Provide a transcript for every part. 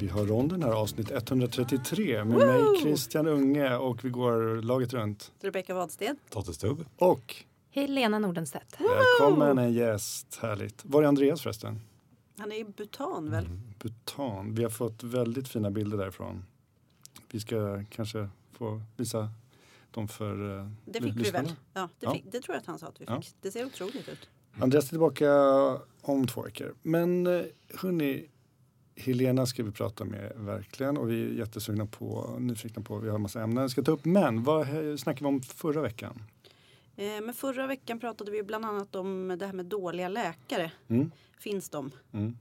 Vi har ronden här, avsnitt 133 med mig Christian Unge och vi går laget runt. Rebecka Wadsten. Totte Stubb. Och Helena Nordenstedt. välkommen en gäst, härligt. Var är Andreas förresten? Han är i Bhutan väl? Mm. Bhutan. Vi har fått väldigt fina bilder därifrån. Vi ska kanske få visa dem för uh, Det fick vi väl? Ja, det, Ja. Fick, det tror jag att han sa att vi fick. Ja. Det ser otroligt ut. Andreas är tillbaka om två veckor. Men eh, hörni, Helena ska vi prata med verkligen och vi är jättesugna på, nyfikna på, vi har en massa ämnen vi ska ta upp. Men vad snackade vi om förra veckan? Eh, men förra veckan pratade vi bland annat om det här med dåliga läkare. Mm. Finns de? Mm.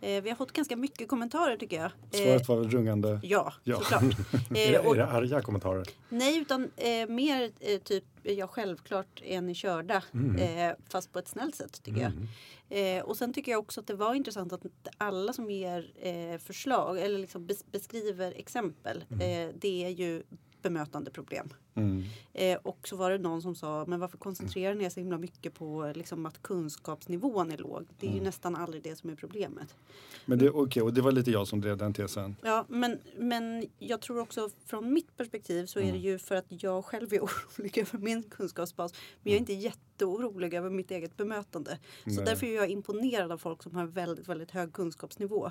Eh, vi har fått ganska mycket kommentarer tycker jag. Eh, Svaret var rungande. Ja, Ja. såklart. Är, Eh, det- och, är det arga kommentarer? nej, utan eh, mer eh, typ ja, självklart är ni körda. Mm. Eh, fast på ett snällt sätt tycker jag. Eh, och sen tycker jag också att det var intressant att alla som ger eh, förslag eller liksom bes- beskriver exempel. Eh, det är ju bemötande problem. Mm. Eh, och så var det någon som sa, men varför koncentrerar ni er så himla mycket på liksom, att kunskapsnivån är låg? Det är ju nästan aldrig det som är problemet. Men det, okej, och det var lite jag som drev den tesen. Ja, men, men jag tror också från mitt perspektiv så är det ju för att jag själv är orolig över min kunskapsbas. Men jag är inte jätteorolig över mitt eget bemötande. Så Nej. därför är jag imponerad av folk som har väldigt, väldigt hög kunskapsnivå.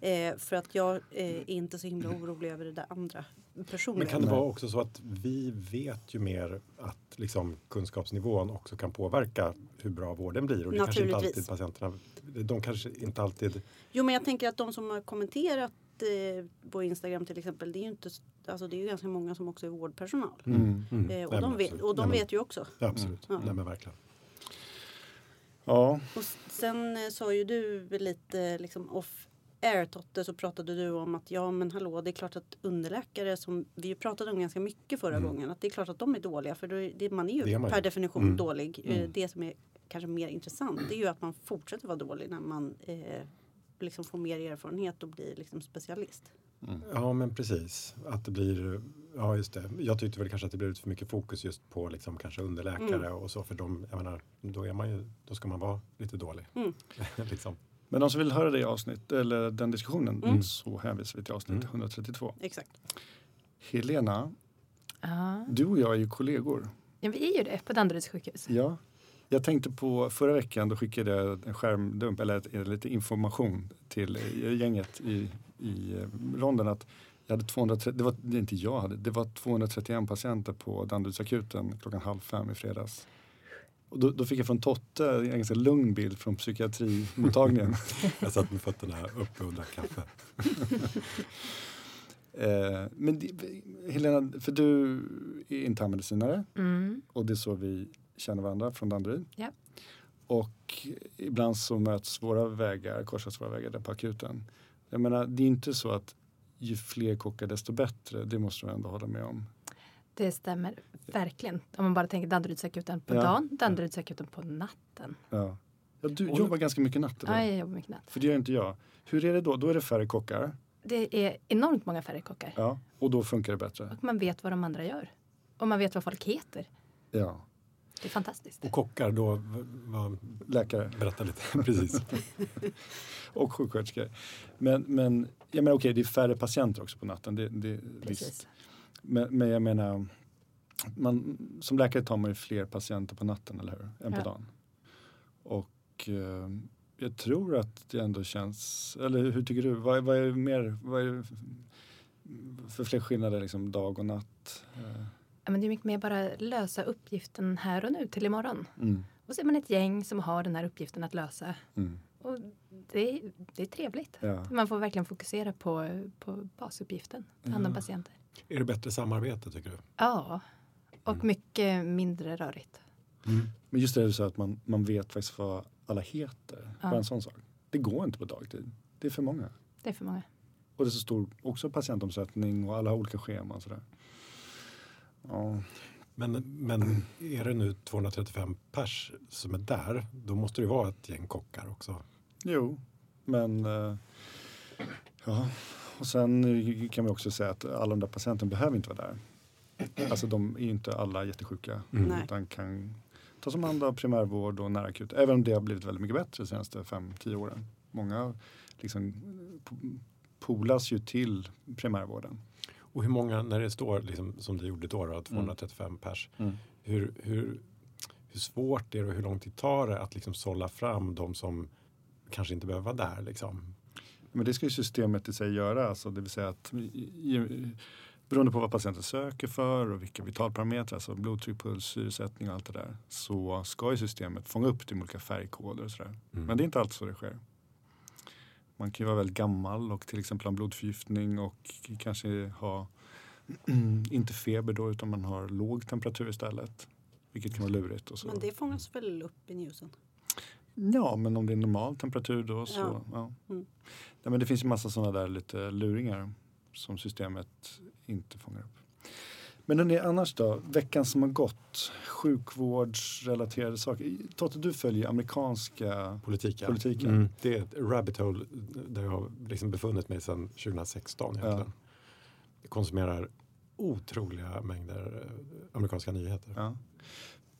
Eh, för att jag eh, är inte så himla orolig över det där andra personligen. Men kan det vara också så att vi vet ju mer att liksom, kunskapsnivån också kan påverka hur bra vården blir och det kanske inte alltid patienterna, de kanske inte alltid Jo men jag tänker att de som har kommenterat eh, på Instagram till exempel. Det är ju inte, alltså det är ju ganska många som också är vårdpersonal. Mm. Mm. Eh, och Nej, de, vet, och de Nej, men- vet ju också. Ja, absolut. Mm. Nej, men verkligen. Ja, Och sen eh, sa ju du lite liksom off air Totte så pratade du om att ja men hallå det är klart att underläkare som vi pratade om ganska mycket förra gången att det är klart att de är dåliga för är det, man är ju Mm. Det är man per definition Mm. dålig. Eh, Det som är kanske mer intressant det är ju att man fortsätter vara dålig när man eh, liksom får mer erfarenhet och blir liksom specialist. Ja, men precis. Att det blir, ja just det. Jag tyckte väl kanske att det blev för mycket fokus just på liksom kanske underläkare Mm. och så för de, jag menar, då är man ju, då ska man vara lite dålig. Mm. liksom. Men de som vill höra det avsnitt, eller den diskussionen, Mm. så hänvisar vi till avsnitt Mm. 132. Exakt. Helena, Ja. du och jag är ju kollegor. ja, vi är ju det på Danderyds sjukhus. Ja. Jag tänkte på förra veckan, då skickade jag en skärmdump eller lite information till eh, gänget i, i eh, ronden att jag hade 230, det var det inte jag hade, det var 231 patienter på Danderydsakuten klockan halv fem i fredags. Och då, då fick jag från Totte en ganska lugn bild från psykiatrimottagningen. Jag satt med fötterna uppe och drack kaffe. eh, men Helena, för du är internmedicinare Mm. och det är så vi känner varandra från Danderyd. Ja. Och ibland så möts våra vägar, korsas våra vägar där på akuten. Jag menar, det är inte så att ju fler kockar desto bättre. Det måste du ändå hålla med om. Det stämmer verkligen. Om man bara tänker Danderydsakuten på Ja. dagen, Danderydsakuten på natten. Ja. Ja, du Och- jobbar ganska mycket natt, eller? Ja, jag jobbar mycket natt. För det gör inte jag. Hur är det då? Då är det färre kockar. Det är enormt många färre kockar. Ja. Och då funkar det bättre. Och man vet vad de andra gör. Och man vet vad folk heter. Ja. Det är fantastiskt. Och kockar då, v- vad, Läkare berätta lite. Precis. och sjuksköterskor. Men, men jag menar, okej, det är färre patienter också på natten. Det, det, visst. Men, men jag menar, man, som läkare tar man ju fler patienter på natten, eller hur? Än på Ja. dagen. Och eh, jag tror att det ändå känns, eller hur tycker du? Vad, vad är mer, vad är för fler skillnader liksom dag och natt? Eh, Ja, men det är mycket mer bara lösa uppgiften här och nu till imorgon. Mm, Och så är man ett gäng som har den här uppgiften att lösa. mm, Och det, är, det är trevligt. ja. Man får verkligen fokusera på, på basuppgiften. Ta hand om patienter. Är det bättre samarbete tycker du? Ja, och mycket mindre rörigt. Men just det du sa att man, man vet faktiskt vad alla heter. Ja. Bara en sån sak. Det går inte på dagtid. Det är för många. Det är för många. Och det är så stor också patientomsättning och alla har olika scheman. Sådär. Ja. Men, men är det nu 235 pers som är där, då måste det ju vara ett gäng kockar också. Jo, men eh, ja. Och sen kan vi också säga att alla de där patienterna behöver inte vara där. Alltså de är ju inte alla jättesjuka Mm. Utan kan tas om hand av primärvård och närakut. Även om det har blivit väldigt mycket bättre de senaste 5-10 åren. Många liksom, polas ju till primärvården. Och hur många, när det står liksom, som det gjorde då, då 235 pers, Mm. hur, hur, hur svårt är det och hur lång tid tar det att liksom sålla fram de som kanske inte behöver vara där? Liksom? Men det ska ju systemet i sig göra, alltså det vill säga att beroende på vad patienten söker för och vilka vitalparametrar, alltså blodtryck, puls, syresättning och allt det där, så ska ju systemet fånga upp de olika färgkoder och sådär. Mm. Men det är inte alltid så det sker. Man kan ju vara väldigt gammal och till exempel ha en blodförgiftning och kanske ha inte feber då utan man har låg temperatur istället. Vilket kan vara lurigt. Och så. Men det fångas väl upp i newsen? Ja, men om det är normal temperatur då så. Ja. Ja. Mm. Nej, men det finns ju massa sådana där lite luringar som systemet inte fångar upp. Men hörni, annars då? Veckan som har gått. Sjukvårdsrelaterade saker. Totte, du följer amerikanska Politiken. Politiken. Mm. Det är ett rabbit hole där jag har liksom befunnit mig sedan 2016 egentligen. Jag konsumerar otroliga mängder eh, amerikanska nyheter. Ja.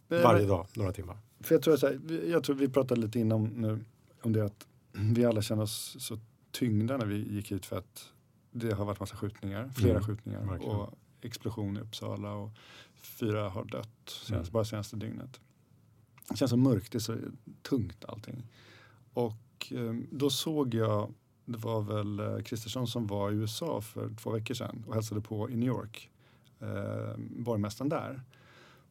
Varje dag, några timmar. För jag tror, så här, jag tror vi pratade lite innan nu om det att vi alla känner oss så tyngda när vi gick hit för att det har varit massa skjutningar, flera Mm, skjutningar verkligen. och explosion i Uppsala och fyra har dött senast, Mm. bara senaste dygnet. Det känns så mörkt, det är så tungt allting. Och eh, då såg jag, det var väl eh, Kristersson som var i USA för två veckor sedan och hälsade på i New York, eh, borgmästaren där.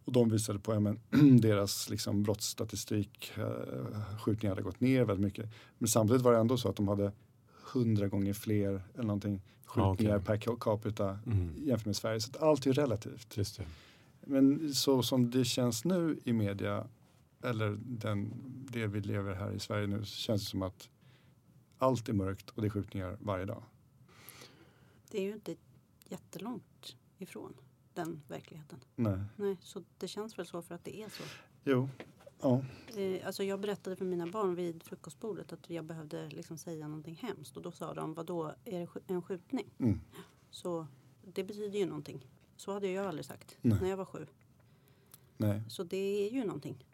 Och de visade på ja, men, deras liksom, brottsstatistik, eh, skjutningar hade gått ner väldigt mycket. Men samtidigt var det ändå så att de hade hundra gånger fler eller någonting Ja, skjutningar okej. per capita Mm. jämfört med Sverige. Så att allt är relativt. Just det. Men så som det känns nu i media, eller den, det vi lever här i Sverige nu, så känns det som att allt är mörkt och det är skjutningar varje dag. Det är ju inte jättelångt ifrån den verkligheten. Nej. Nej, så det känns väl så för att det är så. Jo. Ja. Eh, alltså jag berättade för mina barn vid frukostbordet att jag behövde liksom säga någonting hemskt. Och då sa de, vad då är det en skjutning? Mm. Så det betyder ju någonting. Så hade jag aldrig sagt Nej. när jag var sju. Nej, Så det är ju någonting.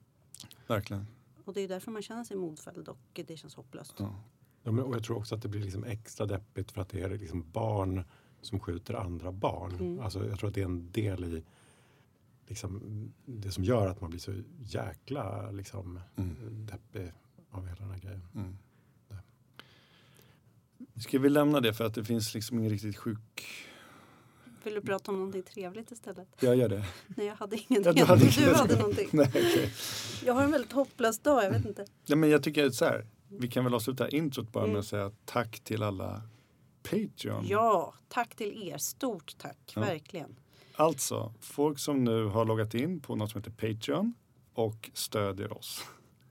verkligen. Och det är därför man känner sig modfälld och det känns hopplöst. Ja. Ja, men, och jag tror också att det blir liksom extra deppigt för att det är liksom barn som skjuter andra barn. Mm. Alltså, jag tror att det är en del i liksom, det som gör att man blir så jäkla liksom, Mm. deppig av hela den här grejen. Mm. Ska vi lämna det för att det finns liksom ingen riktigt sjuk... Vill du prata om någonting trevligt istället? Jag gör det. Nej, jag hade ingenting. Ja, du du hade hade, ingenting. någonting. Nej, okej. Jag har en väldigt hopplös dag, jag vet inte. Ja, men jag tycker så här, vi kan väl avsluta introt bara med Mm. att säga tack till alla Patreon. Ja, tack till er. Stort tack, Ja. verkligen. Alltså, folk som nu har loggat in på något som heter Patreon och stödjer oss.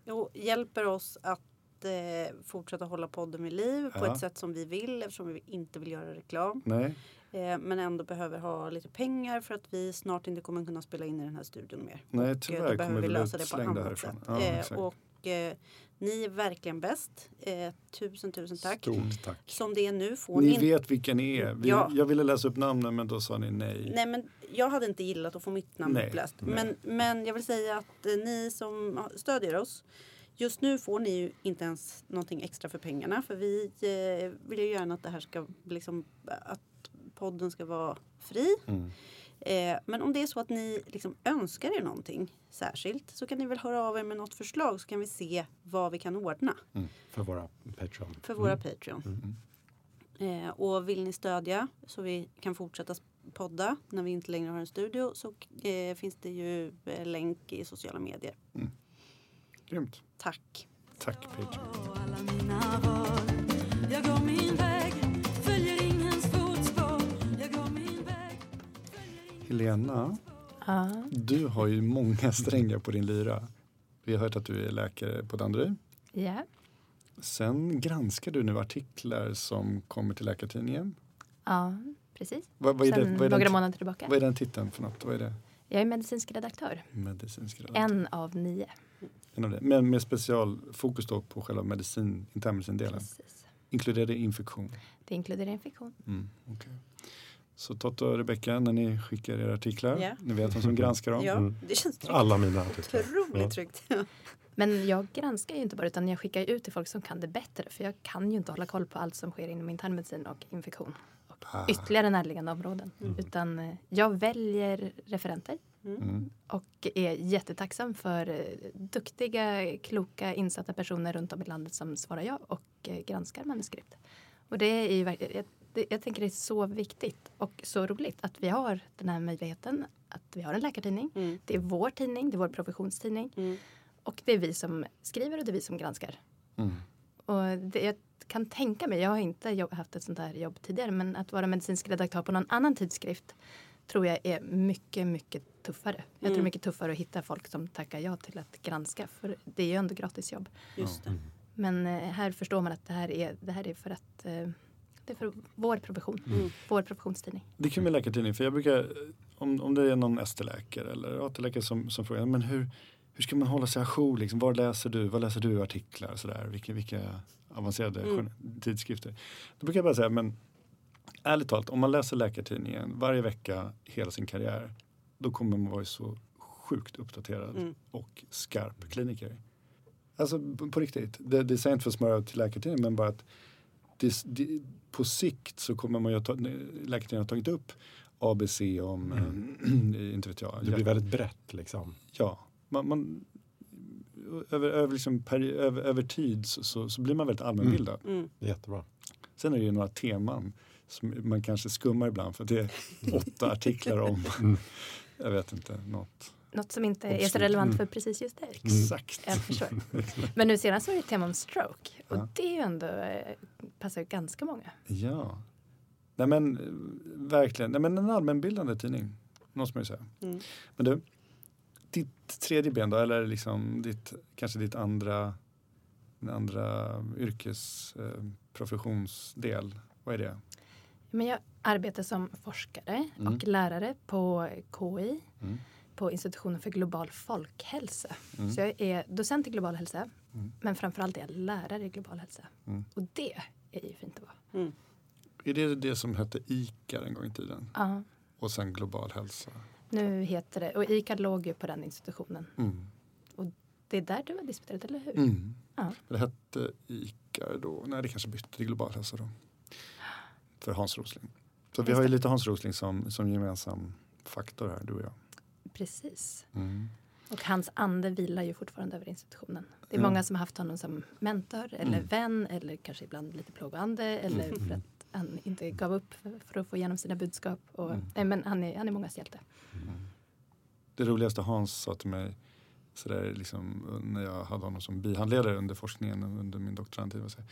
Och hjälper oss att eh, fortsätta hålla podden vid liv på Ja. ett sätt som vi vill eftersom vi inte vill göra reklam. Nej, Eh, men ändå behöver ha lite pengar för att vi snart inte kommer kunna spela in i den här studion mer. nej Och, eh, tyvärr då behöver vi lösa det på annat härifrån. sätt. Ja, Eh, och eh, ni är verkligen bäst. Eh, tusen, tusen tack. Stort tack. Som det är nu får Ni ni vet vilka ni är. Vi, Ja. Jag ville läsa upp namnen men då sa ni nej. Nej men jag hade inte gillat att få mitt namn Nej, uppläst. nej. Men, men jag vill säga att eh, ni som stödjer oss. Just nu får ni ju inte ens någonting extra för pengarna. För vi eh, vill ju gärna att det här ska liksom, att podden ska vara fri. Mm. Eh, men om det är så att ni liksom önskar er någonting särskilt så kan ni väl höra av er med något förslag så kan vi se vad vi kan ordna För våra Patreon. för våra Patreon. Eh, och vill ni stödja så vi kan fortsätta podda när vi inte längre har en studio så eh, finns det ju eh, länk i sociala medier. Grymt. Tack! Tack Patreon. Helena, Ja. du har ju många strängar på din lyra. Vi har hört att du är läkare på Danderyd. ja. Sen granskar du nu artiklar som kommer till Läkartidningen. Ja, precis. Vad, vad, är, det, Sen vad, är, några den, månader tillbaka. vad är den titeln för något? Vad är det? Jag är medicinsk redaktör. Medicinsk redaktör. En av nio. En av det. Men med specialfokus då på själva medicin, internmedicindelen. Precis. Inkluderar det infektion? Det inkluderar infektion. Mm, okej. Så Totte och Rebecka, när ni skickar era artiklar, Ja. ni vet vem som granskar dem. Ja, Mm. det känns tryggt. Alla mina artiklar. Otroligt Ja. tryggt. Men jag granskar ju inte bara utan jag skickar ut till folk som kan det bättre. För jag kan ju inte hålla koll på allt som sker inom internmedicin och infektion. Och Ah. ytterligare närliggande områden. Utan eh, jag väljer referenter. Mm. Och är jättetacksam för eh, duktiga, kloka, insatta personer runt om i landet som svarar ja och eh, granskar manuskript. Och det är ju verkligen, jag, det, jag tänker det är så viktigt och så roligt att vi har den här möjligheten att vi har en läkartidning. Mm. Det är vår tidning, det är vår professionstidning. Mm. Och det är vi som skriver och det är vi som granskar. Mm. Och det, jag kan tänka mig, jag har inte jobb, haft ett sånt här jobb tidigare, men att vara medicinsk redaktör på någon annan tidskrift tror jag är mycket, mycket tuffare. Jag tror det är Mm. mycket tuffare att hitta folk som tackar ja till att granska, för det är ju ändå gratis jobb. Just det. Men eh, här förstår man att det här är, det här är för att eh, det är för vår profession, Mm. vår professionstidning. Det är kul med läkartidning för jag brukar, om, om det är någon ST-läkare eller AT-läkare som, som frågar, men hur, hur ska man hålla sig ajour? Liksom? Var läser du? Vad läser du artiklar? Sådär? Vilka, vilka avancerade Mm. tidskrifter? Då brukar jag bara säga, men ärligt talat, om man läser Läkartidningen varje vecka hela sin karriär, då kommer man vara så sjukt uppdaterad Mm. och skarp kliniker. Alltså på- på riktigt, det, det säger jag inte för att smöra till Läkartidningen, men bara att det, det, på sikt så kommer man ju att ta, Läkartidningen har tagit upp ABC om, eh, inte vet jag. Mm. Det blir väldigt brett liksom. Ja, man, man, över, över, liksom per, över, över tid så, så, så blir man väldigt allmänbildad. Mm. Är jättebra. Sen är det ju några teman som man kanske skummar ibland för det är åtta artiklar om, Mm. jag vet inte, något. Något som inte är så Absolut. relevant Mm. för precis just dig. Exakt. Jag förstår. Men nu senast var det ett tema om stroke. Och Ja. det är ju ändå, eh, passar ju ganska många. Ja. Nej men eh, verkligen, Nej, men en allmänbildande tidning. Måste man ju säga. Mm. Men du, ditt tredje ben då, eller liksom ditt, kanske ditt andra, andra yrkesprofessionsdel, vad är det? Men jag arbetar som forskare Mm. och lärare på KI, Mm. På institutionen för global folkhälsa. Mm. Så jag är docent i global hälsa, Mm. men framförallt är jag lärare i global hälsa. Mm. Och det är ju fint att vara. Mm. Är det det som hette ICAR en gång i tiden? Ja, Och sen global hälsa? nu heter det, och ICAD låg ju på den institutionen. Mm. Det är där du har disputerat, eller hur? Mm. Ja. Det hette ICAR då, nej det kanske bytte till global hälsa då. För Hans Rosling. Så vi har ju lite Hans Rosling som, som gemensam faktor här, du och jag. Precis. Mm. Och hans ande vilar ju fortfarande över institutionen. Det är Ja. många som har haft honom som mentor eller Mm. vän eller kanske ibland lite plågoande eller Mm. för att han inte gav upp för, att få igenom sina budskap. Och, Mm. nej, men han är, han är mångas hjälte. Det roligaste Hans sa till mig sådär liksom, när jag hade honom som bihandledare under forskningen under min doktorandtid. var så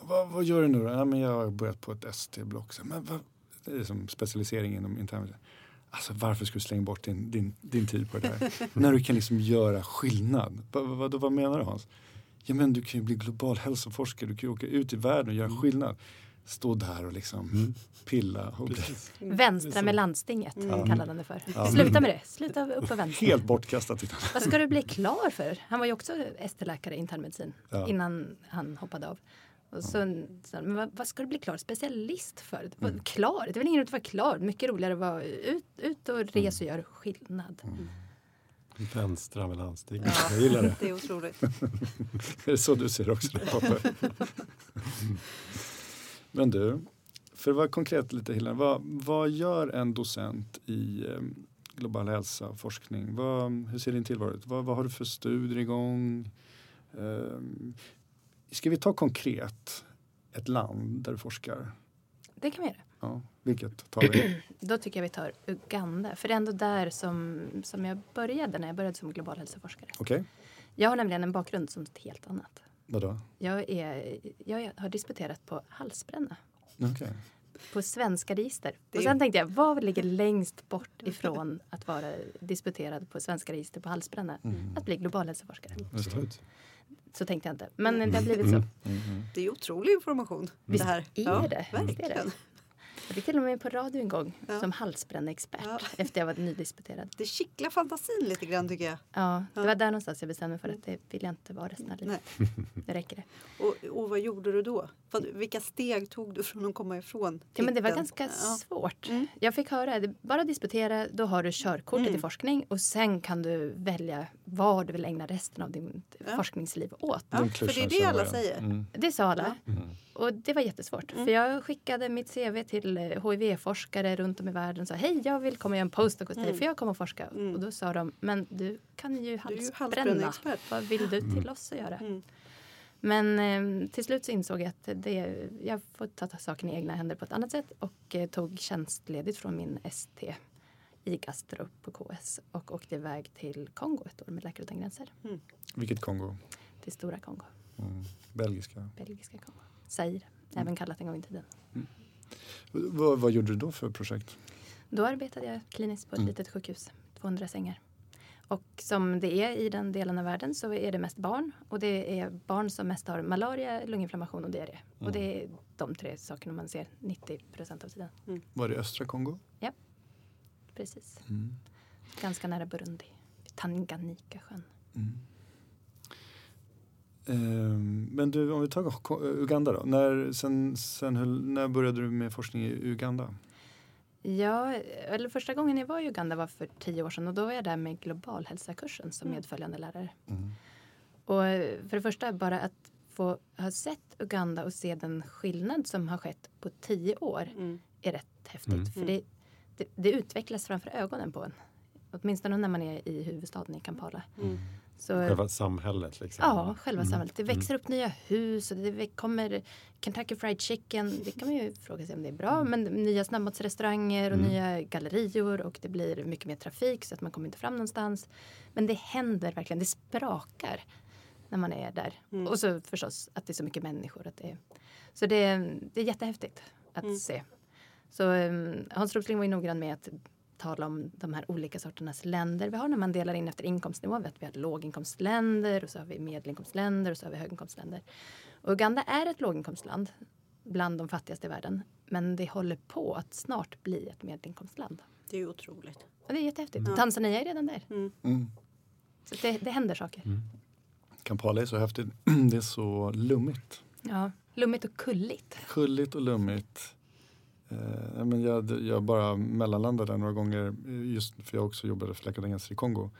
Vad, vad gör du nu då? Ja, men jag har börjat på ett ST-block. Så, Men vad, det är som specialisering inom internmedicin. Alltså varför ska du slänga bort din, din, din tid på det där? När du kan liksom göra skillnad. Vad, vad, menar du Hans? Ja men du kan ju bli global hälsoforskare. Du kan ju åka ut i världen och göra skillnad. Stå där och liksom Mm. pilla. Och bli Vänstra med landstinget Mm. kallade han det för. Ja. Sluta med det. Sluta upp på vänster. helt bortkastat. Vad ska du bli klar för? Han var ju också ST-läkare i internmedicin Ja. innan han hoppade av. Och så, så, men vad, vad ska du bli klar specialist för? Mm. Klar? Det är väl ingen att vara klar. Mycket roligare att vara ut, ut och res och göra skillnad. Mm. Vänstra med landsting. Ja. Jag gillar det. Det är otroligt. Är det så du ser också det, pappa? Men du, för att vara konkret lite Hilda, vad, vad gör en docent i eh, global hälsa och forskning? Vad, hur ser din tillvaro ut? Vad, vad har du för studier igång? Eh, ska vi ta konkret ett land där du forskar? Det kan vi göra. Ja, vilket tar vi? Då tycker jag vi tar Uganda. För det är ändå där som, som jag började när jag började som global hälsoforskare. Okej, Jag har nämligen en bakgrund som ett helt annat. vadå? Jag, är, jag har disputerat på halsbränna. Okej. På svenska register. Det Och är- sen tänkte jag, vad ligger längst bort ifrån att vara disputerad på svenska register på halsbränna? Mm. Att bli global hälsoforskare. Absolut. Så tänkte jag inte. Men det har blivit så. Mm, mm. Det är otrolig information. Visst det här. är ja, det. Visst är det. Verkligen. Jag fick till och med på radio en gång Ja. som halsbränneexpert Ja. efter jag var nydisputerad. Det kittlar fantasin lite grann tycker jag. Ja, det Ja. var där någonstans jag bestämde mig för att det vill jag inte vara resten av livet. Det räcker det. Och, och vad gjorde du då? Vad, vilka steg tog du från att komma ifrån? Ja, men det var ganska Ja. svårt. Mm. Jag fick höra, det- bara disputera, då har du körkortet Mm. i forskning och sen kan du välja vad du vill ägna resten av din Ja. forskningsliv åt. Ja, för det är det alla säger. Mm. Det sa alla. Mm. Och det var jättesvårt. Mm. För jag skickade mitt CV till eh, HIV-forskare runt om i världen och sa hej jag vill komma och göra en postdoc hos dig Mm. för jag kommer att forska. Mm. Och då sa de men du kan ju Du är ju halsbränna. Vad vill du till oss att göra? Mm. Men eh, till slut så insåg jag att det, jag får ta saken i egna händer på ett annat sätt och eh, tog tjänstledigt från min ST i gastro på KS och åkte iväg till Kongo ett år med Läkare utan gränser. Vilket Kongo? Till stora Kongo, Mm. Belgiska. belgiska Kongo. Zaire, även kallat en gång i tiden. Vad, vad gjorde du då för projekt? Då arbetade jag kliniskt på ett Mm. litet sjukhus, 200 sängar. Och som det är i den delen av världen så är det mest barn. Och det är barn som mest har malaria, lunginflammation och diarré. Och det är de tre sakerna man ser 90 procent av tiden. Var det östra Kongo? Precis. Mm. Ganska nära Burundi. Tanganyikasjön. Mm. Ehm, men du, om vi tar Uganda då. När, sen, sen höll, när började du med forskning i Uganda? Ja, eller första gången jag var i Uganda var för tio år sedan och då var jag där med globalhälsakursen som Mm. medföljande lärare. Mm. Och eh, för det första bara att få ha sett Uganda och se den skillnad som har skett på tio år Mm. är rätt häftigt. Mm. För det, det, det utvecklas framför ögonen på en. Åtminstone när man är i huvudstaden i Kampala. Mm. Så, Själva samhället liksom. Ja, själva Mm. samhället. Det växer upp nya hus och det kommer Kentucky Fried Chicken. Det kan man ju fråga sig om det är bra. Men nya snabbmatsrestauranger och Mm. nya gallerior och det blir mycket mer trafik så att man kommer inte fram någonstans. Men det händer verkligen. Det sprakar när man är där. Mm. Och så förstås att det är så mycket människor. Att det, så det, det är jättehäftigt att Mm. se. Så um, Hans Rosling var ju noggrann med att tala om de här olika sorternas länder vi har när man delar in efter inkomstnivå. Vi har- Vi har låginkomstländer och så har vi medelinkomstländer och så har vi höginkomstländer. Och Uganda är ett låginkomstland bland de fattigaste i världen. Men det håller på att snart bli ett medelinkomstland. Det är otroligt. Och det är jättehäftigt. Ja. Tanzania är redan där. Mm. Mm. Så det, det händer saker. Kampala är så häftigt. Det är så lummigt. Ja, lummigt och kulligt. Kulligt och lummigt. Eh, men jag, jag bara mellanlandade några gånger eh, just för jag också jobbade för gränser i Kongo.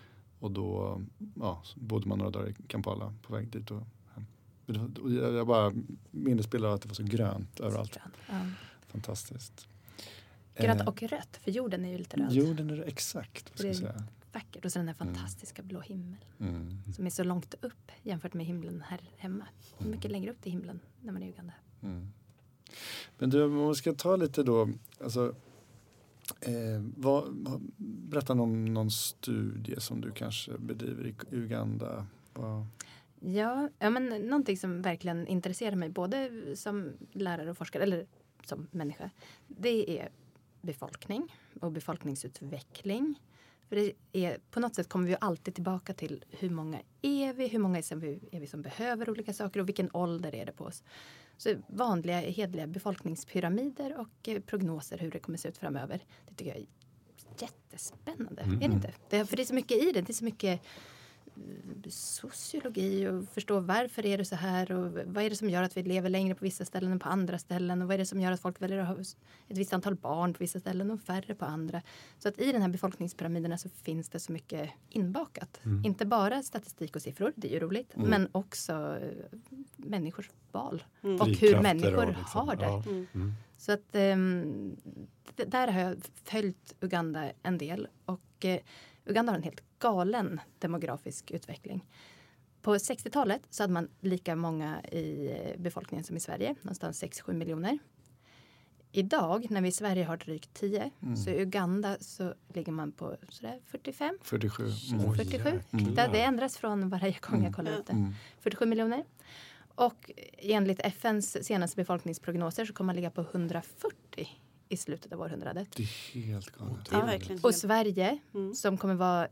Och då ja, så bodde man några dagar i Kampala på väg dit och hem. Jag, jag bara minnesbilder av att det var så grönt överallt. Ja. Fantastiskt. Grönt Eh, och rött, för jorden är ju lite röd. Jorden är exakt. Vad ska Det- säga. Vackert. Och så den där fantastiska blå himlen Mm. som är så långt upp jämfört med himlen här hemma. Hur mycket längre upp till himlen när man är i Uganda? Mm. Men du, om vi ska ta lite då, alltså, eh, vad, vad, berätta om någon studie som du kanske bedriver i Uganda. Vad, Ja, ja men någonting som verkligen intresserar mig både som lärare och forskare eller som människa. Det är befolkning och befolkningsutveckling. För det är, på något sätt kommer vi alltid tillbaka till hur många är vi, hur många är vi, är vi som behöver olika saker och vilken ålder är det på oss. Så vanliga hedliga befolkningspyramider och eh, prognoser hur det kommer se ut framöver. Det tycker jag är jättespännande. Mm. Är det inte? Det, för det är så mycket i det. Det är så mycket sociologi och förstå varför är det så här och vad är det som gör att vi lever längre på vissa ställen än på andra ställen och vad är det som gör att folk väljer att ha ett visst antal barn på vissa ställen och färre på andra. Så att i den här befolkningspyramiderna så finns det så mycket inbakat. Mm. Inte bara statistik och siffror, det är ju roligt, Mm. men också eh, människors val Mm. och hur människor och liksom, har det. ja. Mm. Mm. Så att d- där har jag följt Uganda en del och eh, Uganda har en helt galen demografisk utveckling. På 60-talet så hade man lika många i eh, befolkningen som i Sverige, någonstans 6-7 miljoner. Idag när vi i Sverige har drygt 10 Mm. så i Uganda så ligger man på sådär 45. 47. Oj, Mm. 47. jäklar. Det, det ändras från varje gång jag kollar Mm. upp det. Mm. 47 miljoner. Och enligt FNs senaste befolkningsprognoser så kommer man ligga på 140 i slutet av århundradet. Det är helt galet. Ja. Och. Sverige Mm. som kommer vara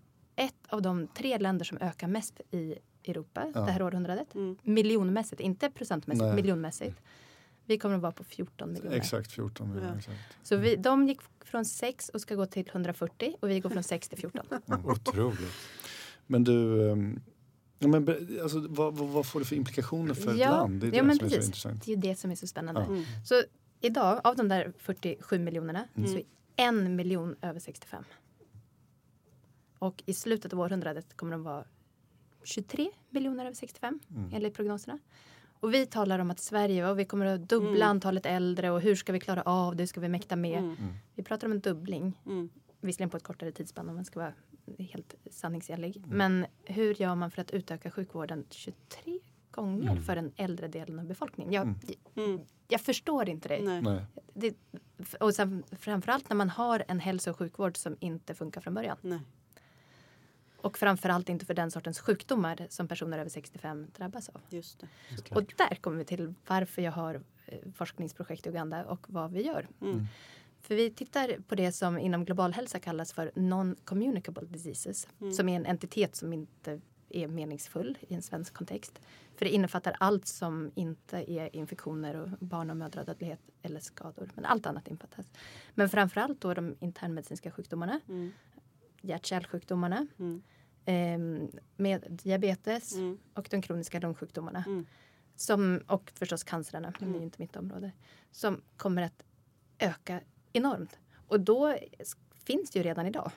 av de tre länder som ökar mest i Europa Ja. det här århundradet. Mm. Miljonmässigt, inte procentmässigt, Nej. miljonmässigt. Vi kommer att vara på 14 miljoner. Exakt 14 miljoner. Ja. Exakt. Så vi, de gick från 6 och ska gå till 140 och vi går från 6 till 14. Otroligt. Men du, ehm, ja, men, alltså, vad, vad, vad får det för implikationer för ett Ja, land? Det är ja, det men som är så precis. intressant. Det är ju det som är så spännande. Ja. Mm. Så idag, av de där 47 miljonerna, Mm. så är en miljon över 65. Och i slutet av århundradet kommer de vara 23 miljoner över 65 Mm. enligt prognoserna. Och vi talar om att Sverige, och vi kommer att dubbla Mm. antalet äldre och hur ska vi klara av det, ska vi mäkta med? Mm. Vi pratar om en dubbling, Mm. visserligen på ett kortare tidsspann om man ska vara helt sanningsenlig. Mm. Men hur gör man för att utöka sjukvården 23 gånger Mm. för den äldre delen av befolkningen? Jag, Mm. Mm. jag förstår inte det. Nej. Nej. det. Och sen, framförallt när man har en hälso och sjukvård som inte funkar från början. Nej. Och framförallt inte för den sortens sjukdomar som personer över 65 drabbas av. Just det. Och där kommer vi till varför jag har eh, forskningsprojekt i Uganda och vad vi gör. Mm. För vi tittar på det som inom global hälsa kallas för non-communicable diseases. Mm. Som är en entitet som inte är meningsfull i en svensk kontext. För det innefattar allt som inte är infektioner och barn och mödradödlighet eller skador. Men allt annat innefattas. Men framförallt då de internmedicinska sjukdomarna, Mm. Hjärt-kärlsjukdomarna, Mm. eh, med diabetes Mm. och de kroniska lungsjukdomarna. Mm. Som, och förstås cancerna, men det är ju inte mitt område. Som kommer att öka enormt. Och då finns det ju redan idag.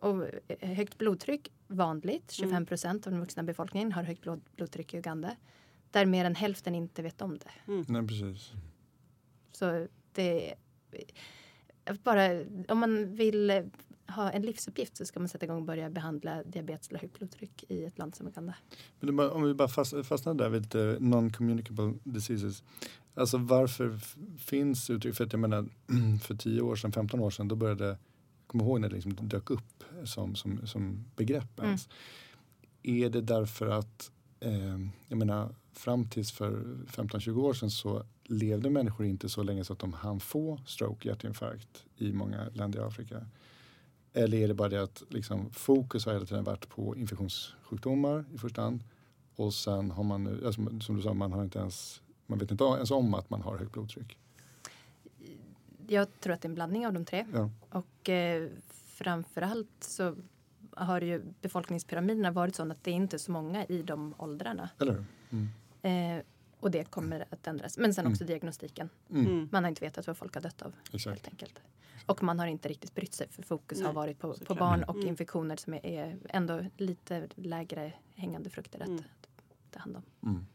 Och eh, högt blodtryck vanligt. 25 procent av den vuxna befolkningen har högt blod, blodtryck i Uganda. Där mer än hälften inte vet om det. Nej, precis. Så det är bara om man vill eh, ha en livsuppgift så ska man sätta igång och börja behandla diabetes eller högt blodtryck i ett land som Uganda. Men om vi bara fast, fastnar där vid lite non-communicable diseases. Alltså varför finns uttryck? För att jag menar för 10 år sedan, 15 år sedan då började jag kommer ihåg när det liksom dök upp som, som, som begrepp Mm. ens. Är det därför att eh, jag menar fram tills för 15-20 år sedan så levde människor inte så länge så att de hann få stroke, hjärtinfarkt i många länder i Afrika. Eller är det bara det att liksom, fokus har hela tiden varit på infektionssjukdomar i första hand. Och sen har man alltså, som du sa, man har inte ens, man vet inte ens om att man har högt blodtryck. Jag tror att det är en blandning av de tre. Ja. Och eh, framförallt så har ju befolkningspyramiderna varit sådana att det är inte så många i de åldrarna. Eller? Mm. Eh, och det kommer att ändras. Men sen också diagnostiken. Mm. Mm. Man har inte vetat vad folk har dött av Exakt. helt enkelt. Och man har inte riktigt brytt sig för fokus har Nej, varit på, på barn och Mm. infektioner som är, är ändå lite lägre hängande frukter att, Mm. ta hand om. Mm.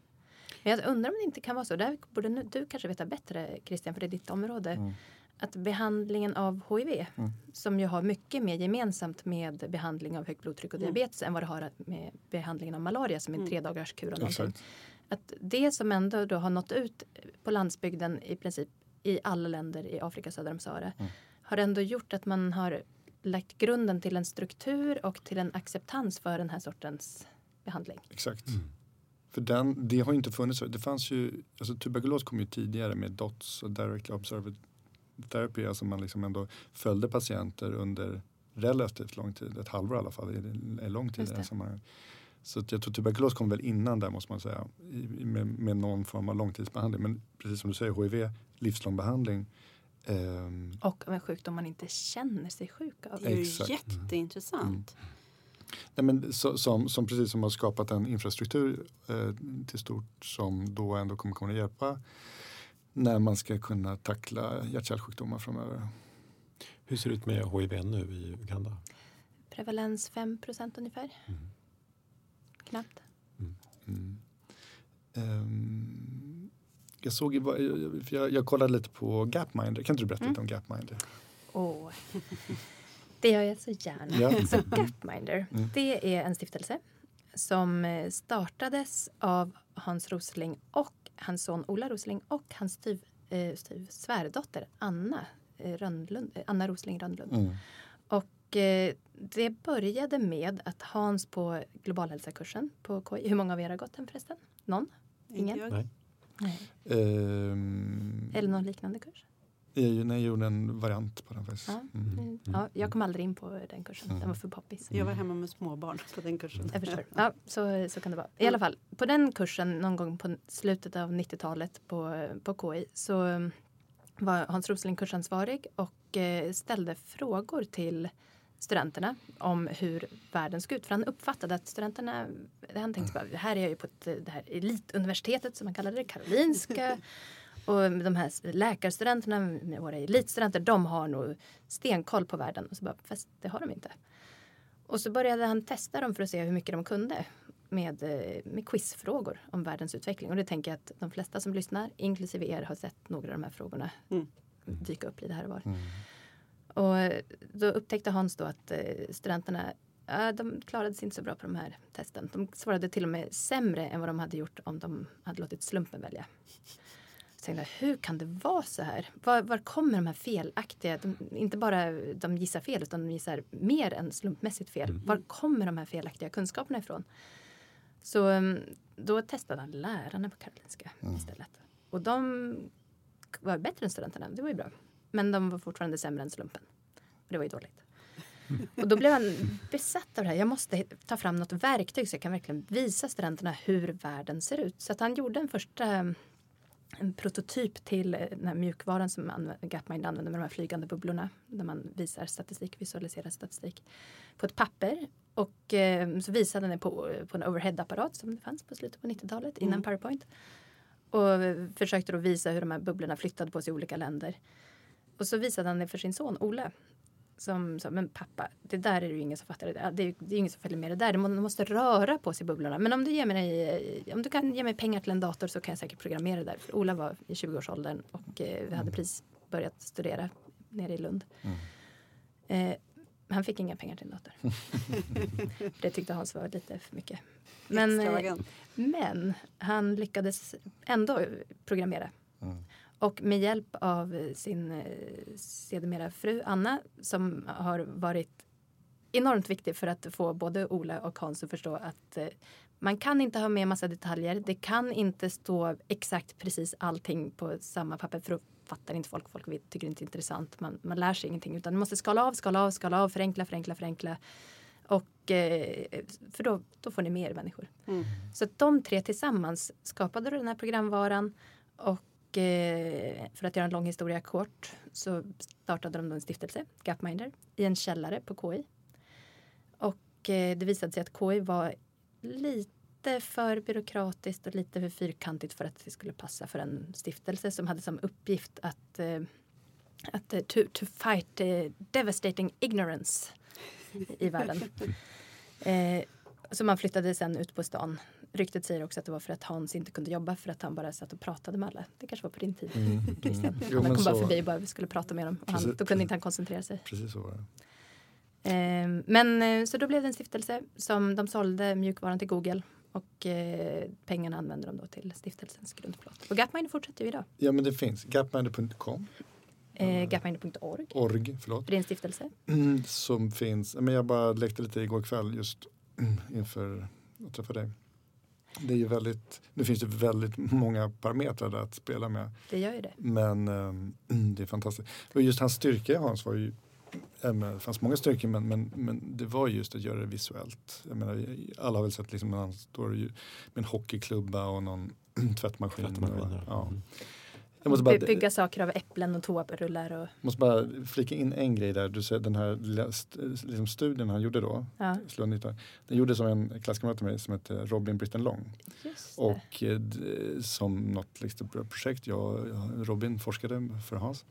Men jag undrar om det inte kan vara så, där borde nu, du kanske veta bättre Christian för det är ditt område. Mm. Att behandlingen av HIV Mm. som ju har mycket mer gemensamt med behandling av högt blodtryck och Mm. diabetes än vad det har med behandlingen av malaria som är en Mm. Att det som ändå då har nått ut på landsbygden i princip i alla länder i Afrika söder om Sahara Mm. har ändå gjort att man har lagt grunden till en struktur och till en acceptans för den här sortens behandling. Exakt. För den, det har ju inte funnits. Det fanns ju, alltså tuberkulos kom ju tidigare med DOTS och Directly Observed Therapy. Alltså man liksom ändå följde patienter under relativt lång tid. Ett halvår i alla fall. Är lång tid i det här sammanhanget. Så att jag tror tuberkulos kom väl innan där måste man säga. I, med, med någon form av långtidsbehandling. Men precis som du säger, HIV, livslång behandling. Ehm, Och av en sjukdom man inte känner sig sjuk av. Det är ju Exakt. jätteintressant. Nej, men så, som, som precis som har skapat en infrastruktur eh, till stort som då ändå kommer kunna hjälpa när man ska kunna tackla hjärt-kärlsjukdomar framöver. Hur ser det ut med HIV nu i Uganda? Prevalens 5% ungefär. Mm. Knappt. Mm. Ehm, jag såg, för jag, jag kollade lite på Gapminder. Kan inte du berätta Mm. lite om Gapminder? Åh. Det gör jag så gärna. Ja. Så Gapminder, Mm. det är en stiftelse som eh, startades av Hans Rosling och hans son Ola Rosling och hans styv, eh, styv, svärdotter Anna, eh, Rönnlund, Anna Rosling Rönnlund. Mm. Och det började med att Hans på globalhälsakursen på KI, hur många av er har gått den förresten? Någon? Ingen? Nej. Nej. Ehm, Eller någon liknande kurs? Jag, när jag gjorde en variant på den faktiskt. Ja. Mm. Mm. Ja, jag kom aldrig in på den kursen. Den var för poppis. Jag var hemma med småbarn på den kursen. Jag förstår. Ja, så, så kan det vara. I alla fall, på den kursen någon gång på slutet av 90-talet på, på KI så var Hans Rosling kursansvarig och eh, ställde frågor till studenterna om hur världen ska ut. För han uppfattade att studenterna, han tänkte bara, här är jag ju på ett, det här elituniversitetet som man kallade det, Karolinska. Och de här läkarstudenterna, våra elitstudenter, de har nog stenkoll på världen. Och så bara, fast det har de inte. Och så började han testa dem för att se hur mycket de kunde med, eh, med quizfrågor om världens utveckling. Och det tänker jag att de flesta som lyssnar, inklusive er, har sett några av de här frågorna Mm. dyka upp lite här och var. Mm. Och eh, då upptäckte Hans då att eh, studenterna ja, de klarade sig inte så bra på de här testen. De svarade till och med sämre än vad de hade gjort om de hade låtit slumpen välja. Så tänkte jag, hur kan det vara så här? Var, var kommer de här felaktiga, de, inte bara de gissar fel utan de gissar mer än slumpmässigt fel. Var kommer de här felaktiga kunskaperna ifrån? Så um, då testade han lärarna på Karolinska istället. Och de var bättre än studenterna, det var ju bra. Men de var fortfarande sämre än slumpen. Och det var ju dåligt. Och då blev han besatt av det här. Jag måste ta fram något verktyg så jag kan verkligen visa studenterna hur världen ser ut. Så han gjorde en första en prototyp till den här mjukvaran som Gapmind använder med de här flygande bubblorna. Där man visar statistik, visualiserar statistik på ett papper. Och eh, så visade den det på, på en overhead-apparat som det fanns på slutet på 90-talet innan PowerPoint. Och försökte då visa hur de här bubblorna flyttade på sig i olika länder. Och så visade han det för sin son Olle. Som sa, men pappa, det där är det ju ingen som fattar. Det, det, är, det är ingen som följer med det där. Man måste röra på sig bubblorna. Men om du, ger mig, om du kan ge mig pengar till en dator så kan jag säkert programmera det där. För Ola var i 20-årsåldern och eh, vi hade precis börjat studera nere i Lund. Eh, han fick inga pengar till en dator. det tyckte Hans var lite för mycket. Men, eh, men han lyckades ändå programmera. Och med hjälp av sin eh, sedermera fru Anna som har varit enormt viktig för att få både Ola och Hans att förstå att eh, man kan inte ha med massa detaljer. Det kan inte stå exakt precis allting på samma papper för då fattar inte folk. Folk tycker det inte är intressant. Man, man lär sig ingenting utan man måste skala av, skala av, skala av, förenkla, förenkla, förenkla. Och, eh, för då, då får ni mer människor. Mm. Så de tre tillsammans skapade den här programvaran. Och för att göra en lång historia kort så startade de en stiftelse, Gapminder, i en källare på KI. Och eh, det visade sig att KI var lite för byråkratiskt och lite för fyrkantigt för att det skulle passa för en stiftelse som hade som uppgift att, eh, att eh, to, to fight eh, devastating ignorance i världen. Eh, så man flyttade sen ut på stan. Ryktet säger också att det var för att Hans inte kunde jobba för att han bara satt och pratade med alla. Det kanske var på din tid, Christian. Jo, Alla kom bara så- förbi och bara skulle prata med dem. Och han, då kunde inte han koncentrera sig. Precis så var det. Eh, men eh, så då blev det en stiftelse som de sålde mjukvaran till Google. Och eh, pengarna använde de då till stiftelsens grundplåt. Och Gapminder fortsätter ju idag. Ja men det finns. Gapminder.com, Eh, Gapminder.org. org, förlåt. För det är en stiftelse. Mm, som finns, men jag bara lekte lite igår kväll just mm, inför att träffa dig. Det är ju väldigt, nu finns det väldigt många parametrar där att spela med. Det gör ju det. Men ehm, det är fantastiskt. Och just hans styrka Hans var ju, det fanns många styrkor men, men, men det var just att göra det visuellt. Jag menar, alla har väl sett liksom när han står ju med en hockeyklubba och någon tvättmaskin. Tvättmaskin, och, ja. ja. Mm. Jag måste bara, By- Bygga saker av äpplen och toarullar. Och, måste bara flika in en grej där. Du säger den här lilla liksom studien han gjorde då. ja. Den gjordes av en klasskamrat till mig som heter Robin Britton Long. Och eh, som något liksom projekt, jag Robin forskade för Hans.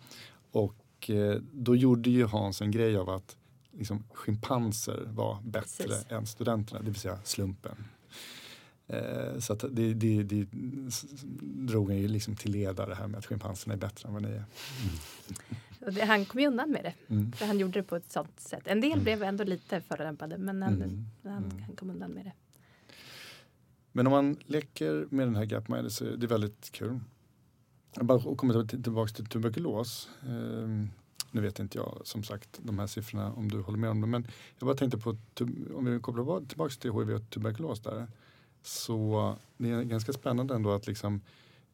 Och eh, då gjorde ju Hans en grej av att liksom, schimpanser var bättre Precis. än studenterna, det vill säga slumpen. Eh, så det, det, det drog han ju liksom till leda det här med att schimpanserna är bättre än vad ni är. Och det, han kom ju undan med det. Mm. För han gjorde det på ett sånt sätt. En del blev ändå lite förolämpade men han, Mm. han, Mm. han kom undan med det. Men om man leker med den här Gapminder så är det väldigt kul. Jag bara kommer till- tillbaka till tuberkulos. Ehm, nu vet inte jag som sagt de här siffrorna om du håller med om det. Men jag bara tänkte på om vi kopplar tillbaka till HIV och tuberkulos där. Så det är ganska spännande ändå att liksom,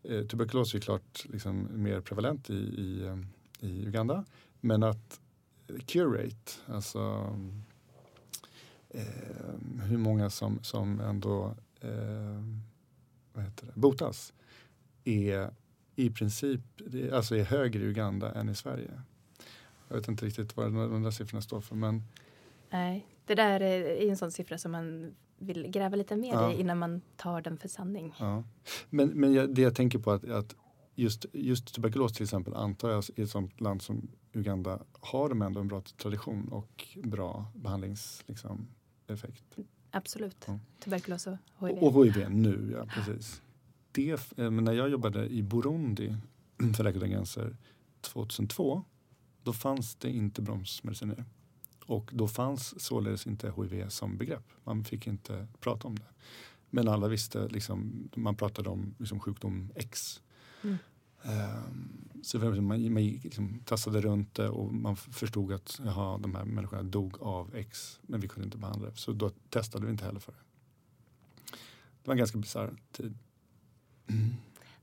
eh, tuberkulos är ju klart liksom mer prevalent i, i, eh, i Uganda. Men att curate, alltså eh, hur många som, som ändå eh, vad heter det, botas är i princip alltså är högre i Uganda än i Sverige. Jag vet inte riktigt vad de där siffrorna står för men Nej, det där är en sån siffra som man vill gräva lite mer Ja. i innan man tar den för sanning. Ja. Men, men jag, det jag tänker på att, att just, just tuberkulos till exempel antar jag i ett sånt land som Uganda har de ändå en bra tradition och bra behandlingseffekt. Liksom. Absolut. Ja. Tuberkulos och HIV. och, och HIV nu, ja precis. Det, eh, men när jag jobbade i Burundi för Läkare utan gränser 2002 då fanns det inte bromsmediciner. Och då fanns således inte HIV som begrepp. Man fick inte prata om det. Men alla visste, liksom, man pratade om liksom, sjukdom X. Mm. Ehm, så man, man liksom, tassade runt det och man förstod att jaha, de här människorna dog av X. Men vi kunde inte behandla det. Så då testade vi inte heller för det. Det var en ganska bisarr tid.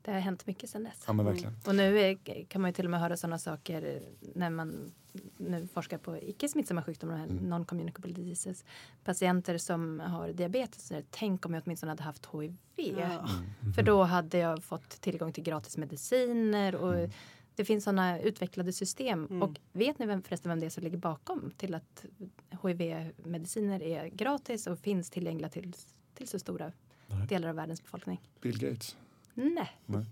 Det har hänt mycket sedan dess. Ja men verkligen. Och nu är, kan man ju till och med höra sådana saker när man nu forskar på icke smittsamma sjukdomar, Mm. non-communicable diseases. Patienter som har diabetes, tänk om jag åtminstone hade haft HIV. Ja. För då hade jag fått tillgång till gratis mediciner och Mm. det finns sådana utvecklade system. Mm. Och vet ni vem, förresten vem det är som ligger bakom till att HIV-mediciner är gratis och finns tillgängliga till, till så stora Nej. delar av världens befolkning? Bill Gates. Nej. Nej.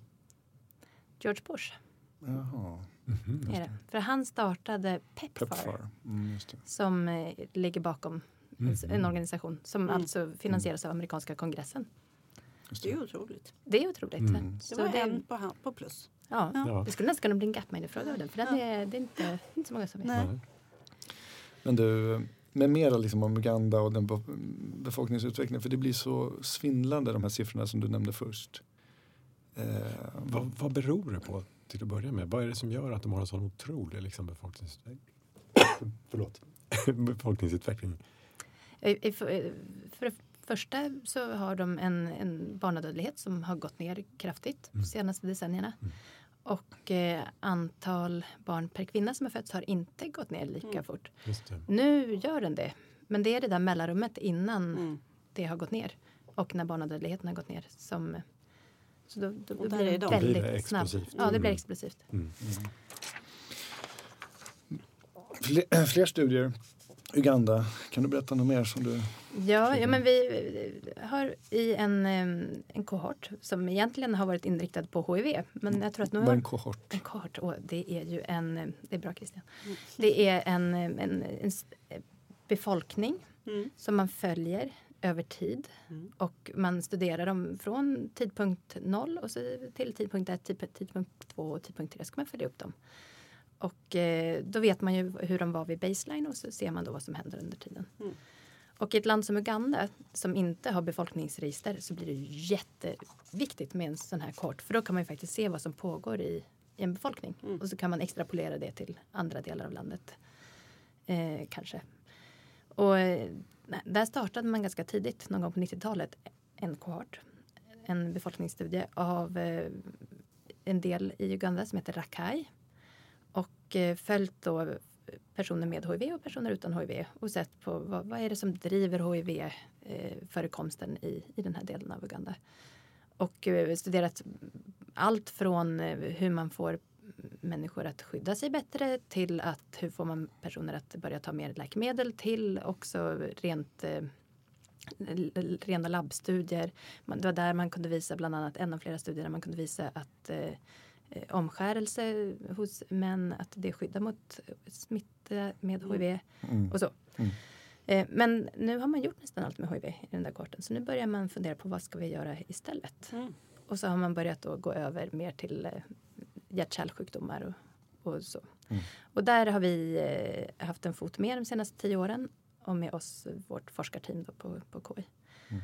George Bush Jaha. Mhm. är det. För han startade Pepfar, Pepfar. Mm, just det. som eh, ligger bakom Mhm. en organisation som Mm. alltså finansieras av amerikanska kongressen. Just Det är det. otroligt. Det är otroligt. Mm. Det Så var det, en på, på plus. ja, Ja. det skulle nästan kunna bli en Gapminder-fråga av den, för den är, det är inte, inte så många som vet. Nej. Men du, med mera liksom om Uganda och den be- befolkningsutvecklingen. För det blir så svindlande de här siffrorna som du nämnde först. Eh, Vad, vad beror det på till att börja med? Vad är det som gör att de har en sån otrolig liksom, befolkningsutveckling? Förlåt. För, för det första så har de en, en barnadödlighet som har gått ner kraftigt de Mm. senaste decennierna. Mm. Och eh, antal barn per kvinna som har fötts har inte gått ner lika Mm. fort. Just det. Nu gör den det. Men det är det där mellanrummet innan Mm. det har gått ner och när barnadödligheten har gått ner som så då, då, då blir det de. väldigt Blir det snabb. explosivt. Ja, det blir Mm. explosivt. Mm. fler, fler studier. Uganda. Kan du berätta något mer som du... Ja, ja men vi eh, har i en, eh, en kohort som egentligen har varit inriktad på HIV. Men jag tror att nu har en kohort? en kohort, och det är ju en, eh, det är bra Christian. Mm. Det är en, eh, en, en eh, befolkning Mm. som man följer över tid. Mm. Och man studerar dem från tidpunkt noll och så till tidpunkt ett, tidpunkt, tidpunkt två och tidpunkt tre. Så kan man följa upp dem. Och eh, då vet man ju hur de var vid baseline och så ser man då vad som händer under tiden. Mm. Och i ett land som Uganda som inte har befolkningsregister så blir det jätteviktigt med en sån här kort. För då kan man ju faktiskt se vad som pågår i, i en befolkning. Mm. Och så kan man extrapolera det till andra delar av landet. Eh, kanske. Och eh, där startade man ganska tidigt, någon gång på 90-talet, en kohort. En befolkningsstudie av eh, en del i Uganda som heter Rakai. Och eh, följt då personer med HIV och personer utan HIV och sett på vad, vad är det som driver HIV-förekomsten eh, i, i den här delen av Uganda. Och studerat allt från hur man får människor att skydda sig bättre till att hur får man personer att börja ta mer läkemedel till också rent eh, rena labbstudier. Man, det var där man kunde visa bland annat en av flera studier där man kunde visa att eh, eh, omskärelse hos män, att det skyddar mot smitta med Mm. HIV Mm. och så. Mm. Eh, Men nu har man gjort nästan allt med HIV i den där korten. Så nu börjar man fundera på vad ska vi göra istället? Mm. Och så har man börjat då gå över mer till eh, hjärt-kärlsjukdomar och, och så. Mm. Och där har vi eh, haft en fot med de senaste tio åren och med oss vårt forskarteam då på, på KI. Mm.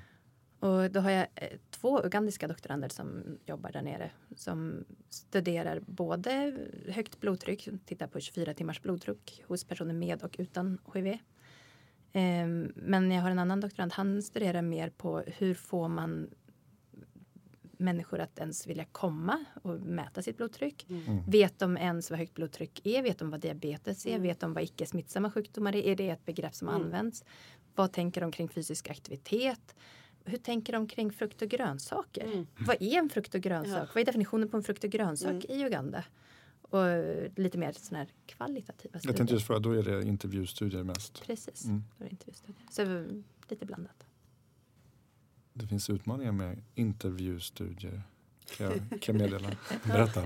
Och då har jag eh, två ugandiska doktorander som jobbar där nere som studerar både högt blodtryck, tittar på 24 timmars blodtryck hos personer med och utan HIV. Ehm, Men jag har en annan doktorand, han studerar mer på hur får man människor att ens vilja komma och mäta sitt blodtryck? Mm. Vet de ens vad högt blodtryck är? Vet de vad diabetes är? Mm. Vet de vad icke smittsamma sjukdomar är? Är det ett begrepp som Mm. används? Vad tänker de kring fysisk aktivitet? Hur tänker de kring frukt och grönsaker? Mm. Vad är en frukt och grönsak? Ja. Vad är definitionen på en frukt och grönsak Mm. i Uganda? Och lite mer sådana här kvalitativa Jag studier. tänkte just fråga, då är det intervjustudier mest. Precis, Mm. då är det intervjustudier. Så lite blandat. Det finns utmaningar med intervjustudier. Kan jag, kan meddela. Berätta.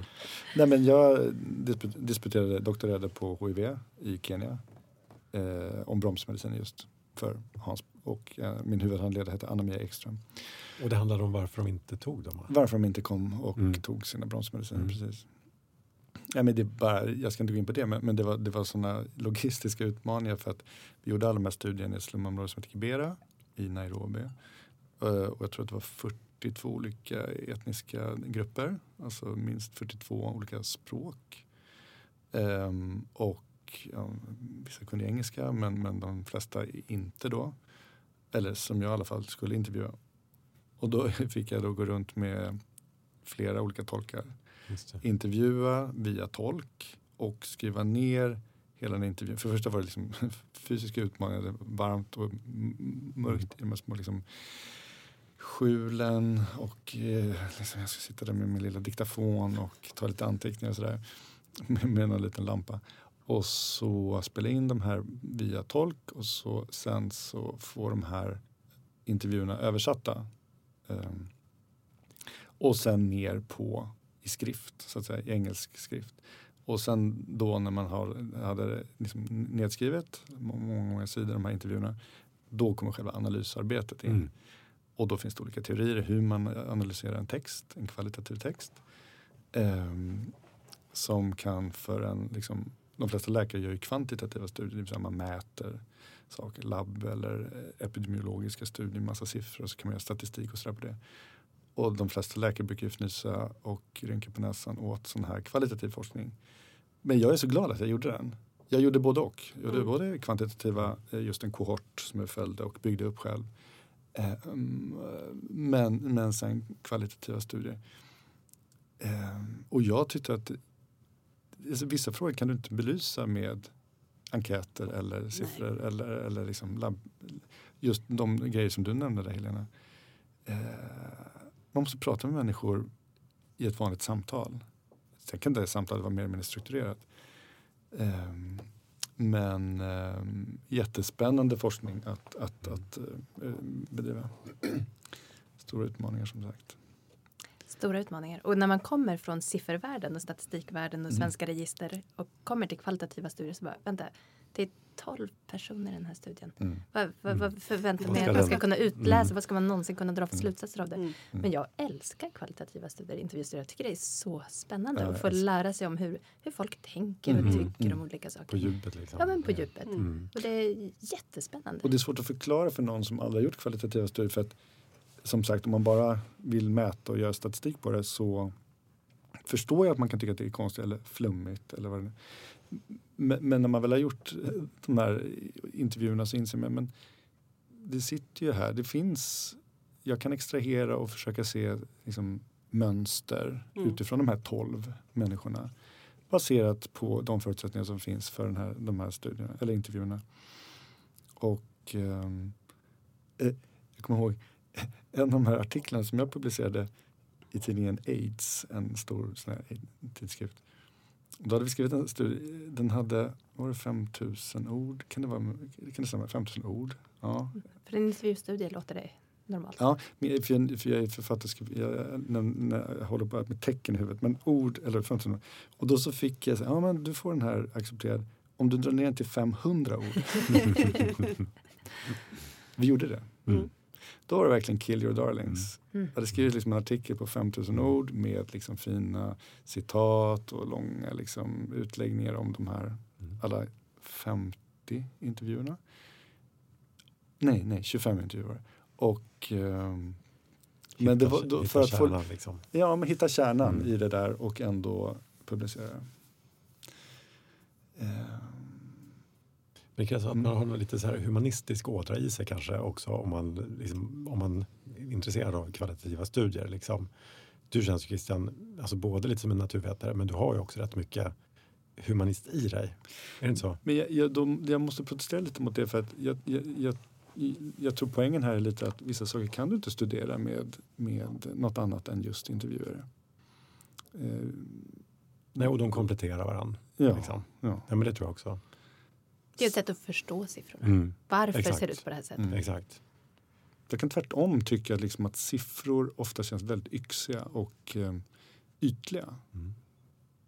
Nej, men jag dispu- disputerade, doktorerade på HIV i Kenya. Eh, om bromsmedicin just för Hans. Och eh, min huvudhandledare hette Anna-Mia Ekström. Och det handlade om varför de inte tog dem. va? Varför de inte kom och Mm. tog sina bromsmediciner. Mm. Precis. Ja, men det bara, jag ska inte gå in på det, men, men det var, det var sådana logistiska utmaningar för att vi gjorde alla de här studierna i ett slumområde som heter Kibera i Nairobi. Eh, och jag tror att det var 42 olika etniska grupper, alltså minst 42 olika språk. Ehm, och ja, vissa kunde engelska men, men de flesta inte då. Eller som jag i alla fall skulle intervjua. Och då fick jag då gå runt med flera olika tolkar. Intervjua via tolk och skriva ner hela den intervjun. För det första var det liksom fysiska utmaningar, varmt och mörkt små liksom, skjulen och eh, liksom jag ska sitta där med min lilla diktafon och ta lite anteckningar och sådär med, med en liten lampa. Och så spela in de här via tolk och så, sen så får de här intervjuerna översatta. Eh, och sen ner på i skrift, så att säga, i engelsk skrift. Och sen då när man har, hade liksom nedskrivet, många, många sidor, de här intervjuerna, då kommer själva analysarbetet in. Mm. Och då finns det olika teorier hur man analyserar en text, en kvalitativ text. ehm, som kan för en, liksom, de flesta läkare gör ju kvantitativa studier, det vill säga man mäter saker, labb eller eh, epidemiologiska studier, massa siffror och så kan man göra statistik och sådär på det. Och de flesta läkare brukar ju fnysa och rynka på näsan åt sån här kvalitativ forskning. Men jag är så glad att jag gjorde den. Jag gjorde både och. Jag gjorde Mm. både kvantitativa, eh, just en kohort som jag följde och byggde upp själv. Eh, mm, men, men sen kvalitativa studier. Eh, och jag tyckte att alltså, vissa frågor kan du inte belysa med enkäter eller siffror eller, eller liksom labb, just de grejer som du nämnde där Helena. Eh, man måste prata med människor i ett vanligt samtal. Sen kan det samtalet vara mer eller mindre strukturerat. Ehm, men ehm, jättespännande forskning att, att, att eh, bedriva. Stora utmaningar som sagt. Stora utmaningar. Och när man kommer från siffervärlden och statistikvärlden och Mm. svenska register och kommer till kvalitativa studier så bara, vänta, det är 12 personer i den här studien. Mm. Vad, vad, vad förväntar Vad man ska att man ska kunna utläsa? Mm. Vad ska man någonsin kunna dra för Mm. slutsatser av det? Mm. Men jag älskar kvalitativa studier, intervjustudier. Jag tycker det är så spännande Ja, att få lära sig om hur, hur folk tänker och Mm. tycker Mm. om olika På saker. djupet liksom. Ja, men på djupet. Mm. Och det är jättespännande. Och det är svårt att förklara för någon som aldrig har gjort kvalitativa studier. För att som sagt, om man bara vill mäta och göra statistik på det så förstår jag att man kan tycka att det är konstigt eller flummigt. Eller vad det är. Men, när man väl har gjort de här intervjuerna så inser man men det sitter ju här. Det finns, jag kan extrahera och försöka se liksom, mönster Mm. utifrån de här tolv människorna. Baserat på de förutsättningar som finns för den här, de här studierna eller intervjuerna. Och ehm, eh, jag kommer ihåg en av de här artiklarna som jag publicerade i tidningen AIDS, en stor sån här tidskrift. Då hade vi skrivit en studie, den hade, var det 5000 ord? Kan det, vara, kan det stämma? 5000 ord? Ja, För en intervjustudie låter det normalt. Ja, för jag, för jag är författare, jag, när, när jag håller på med tecken i huvudet, men ord eller 15 ord. Och då så fick jag, säga, ja men du får den här accepterad om du drar ner den till 500 ord. Vi gjorde det. Mm. Då var det verkligen kill your darlings. Mm. Jag hade skrivit liksom en artikel på 5000 ord med liksom fina citat och långa liksom utläggningar om de här Mm. alla 50 intervjuerna. Nej, nej, 25 intervjuer. Och ehm, men det var Hitta- då, hitta för att få, kärnan, liksom. ja, men hitta kärnan Mm. i det där och ändå publicera. Ehm, Det krävs att Mm. man har någon lite så här humanistisk ådra i sig kanske också om man, liksom, om man är intresserad av kvalitativa studier. Liksom. Du känns ju Christian, alltså både lite som en naturvetare men du har ju också rätt mycket humanist i dig. Är det inte så? Men jag, jag, de, jag måste protestera lite mot det för att jag, jag, jag, tror poängen här är lite att vissa saker kan du inte studera med, med något annat än just intervjuare. Eh, Nej, och de kompletterar varandra. ja, Liksom. ja. Ja, men det tror jag också. Det är ett sätt att förstå siffrorna. Mm. Varför Exakt. ser det ut på det här sättet? Mm. Exakt. Jag kan tvärtom tycka liksom att siffror ofta känns väldigt yxiga och eh, ytliga. Mm.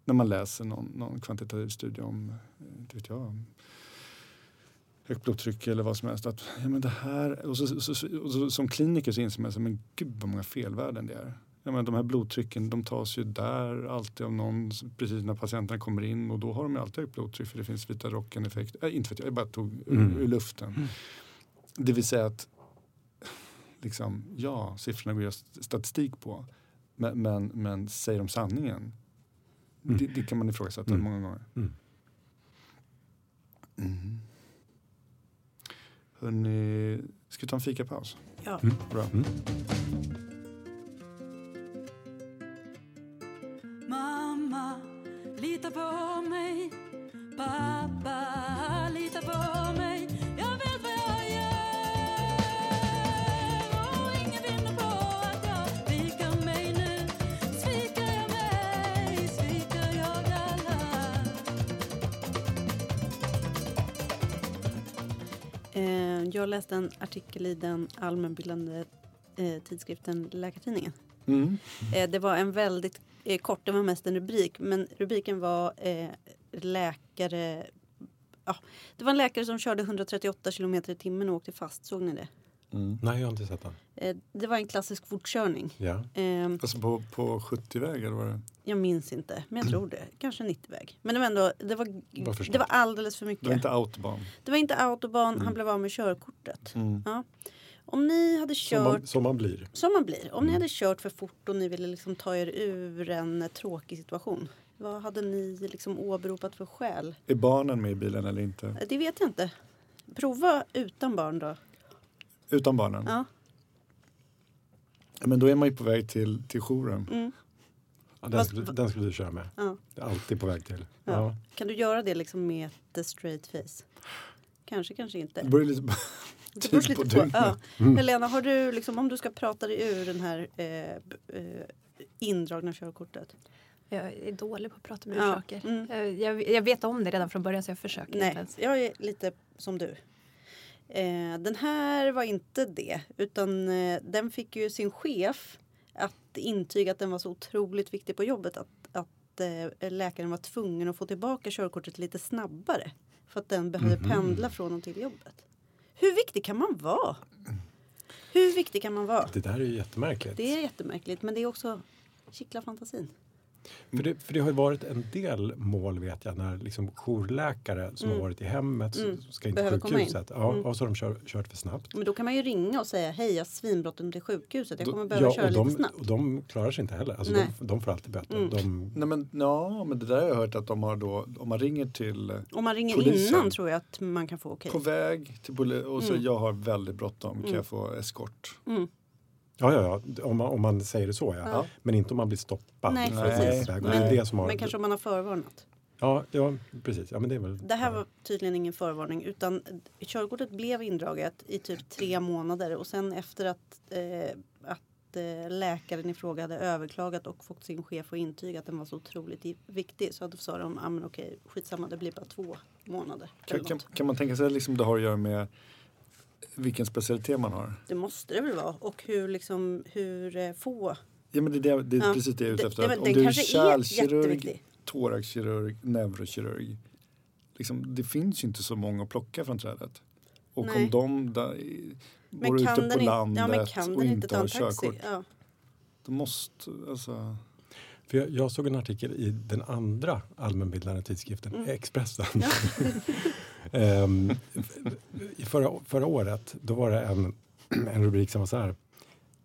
När man läser någon, någon kvantitativ studie om, eh, vet jag, högt blodtryck eller vad som helst. Att, ja, men det här, och så, så, så, och så, som kliniker så inser man så, men gud vad många felvärden det är. Ja, men de här blodtrycken de tas ju där alltid av någon precis när patienterna kommer in och då har de ju alltid högt blodtryck för det finns vita rocken effekt. Äh, inte vet jag, jag bara tog ur, Mm. ur luften. Det vill säga att liksom, ja, siffrorna går göra statistik på. Men, men, men säger de sanningen? Mm. Det, det kan man ifrågasätta Mm. många gånger. Mm. Mm. Hörrni, ska vi ta en fikapaus? Ja. Mm. Bra. Lita på mig. Pappa, lita på mig. Jag vet vad jag gör. Och ingen vinner på att jag sviker mig nu. Sviker jag mig, sviker jag alla. Eh, jag läste en artikel i den allmänbildande eh, tidskriften Läkartidningen. Mm. Eh, det var en väldigt eh, kort, det var mest en rubrik, men rubriken var eh, läkare Ja, det var en läkare som körde 138 kilometer i timmen och åkte fast. Såg ni det? Mm. Nej, jag har inte sett den. Eh, det var en klassisk fortkörning. Ja. Eh, Alltså på, på 70-väg eller vad det? jag minns inte, men jag tror det. Kanske 90-väg. Men det var ändå, det var, det var alldeles för Det mycket. var inte autobahn. Det var inte autobahn, Mm. han blev av med körkortet. Mm. Ja. Om ni hade Som, kört, man, som man blir. som man blir, om ni Mm. hade kört för fort och ni ville liksom ta er ur en tråkig situation. Vad hade ni liksom åberopat för skäl? Är barnen med i bilen eller inte? Eh, Det vet jag inte. Prova utan barn då. Utan barnen? Ja. Men då är man ju på väg till, till jouren. Mm. Ja, den, skulle, den skulle du köra med. Ja. Det är alltid på väg till. Ja. Ja. Kan du göra det liksom med ett straight face? Kanske, kanske inte. Det beror lite på Det beror lite på. Ja. Mm. Helena, har du liksom, om du ska prata dig ur den här eh, eh, indragna körkortet? Jag är dålig på att prata med Ja, saker. mm. Jag, jag, vet om det redan från början så jag försöker inte Nej, ens. jag är lite som du. Eh, den här var inte det, utan eh, den fick ju sin chef att intyga att den var så otroligt viktig på jobbet att, att eh, läkaren var tvungen att få tillbaka körkortet lite snabbare. För att den behövde Mhm. pendla från och till jobbet. Hur viktig kan man vara? Hur viktig kan man vara? Det där är ju jättemärkligt. Det är jättemärkligt men det är också kittlar fantasin. För, det, för det har ju varit en del mål vet jag när liksom jourläkare som Mm. har varit i hemmet Mm. ska in till sjukhuset. Ja, Mm. och så har de kör, kört för snabbt. Men då kan man ju ringa och säga hej jag har svinbråttom till sjukhuset. Jag Då- kommer behöva köra och lite de, snabbt. och de klarar sig inte heller. Alltså de, de får alltid böter. Mm. De, Nej men, ja, men det där har jag hört att de har då, om man ringer till Om man ringer Polisen. innan tror jag att man kan få okej. på väg till poli- och så Mm. jag har väldigt bråttom, kan Mm. jag få eskort? Ja, ja, ja. Om, man, om man säger det så ja. Ja. Men inte om man blir stoppad. Nej. Och Det är det som har, Men kanske om man har förvarnat. ja, ja, precis. Ja, men det, är väl, Det här var tydligen ingen förvarning utan körkortet blev indraget i typ tre månader och sen efter att, eh, att eh, läkaren i fråga hade överklagat och fått sin chef att intyga att den var så otroligt viktig så då sa de ah, men okej skitsamma det blir bara två månader. Kan, kan, kan man tänka sig att liksom det har att göra med vilken specialitet man har? Det måste det väl vara och hur liksom hur eh, få. Ja men det är, det, det är Ja, precis det jag är ute Det- efter. det- Att om du är kärlkirurg, thoraxkirurg, neurokirurg. Liksom, det finns ju inte så många att plocka från trädet. Och Nej. om de där, Men ute den, på inte, landet ja, och inte har körkort. Ja. Då måste, alltså. För jag, jag såg en artikel i den andra allmänbildande tidskriften, Mm. Expressen. Ehm, i förra, förra året då var det en, en rubrik som var så här.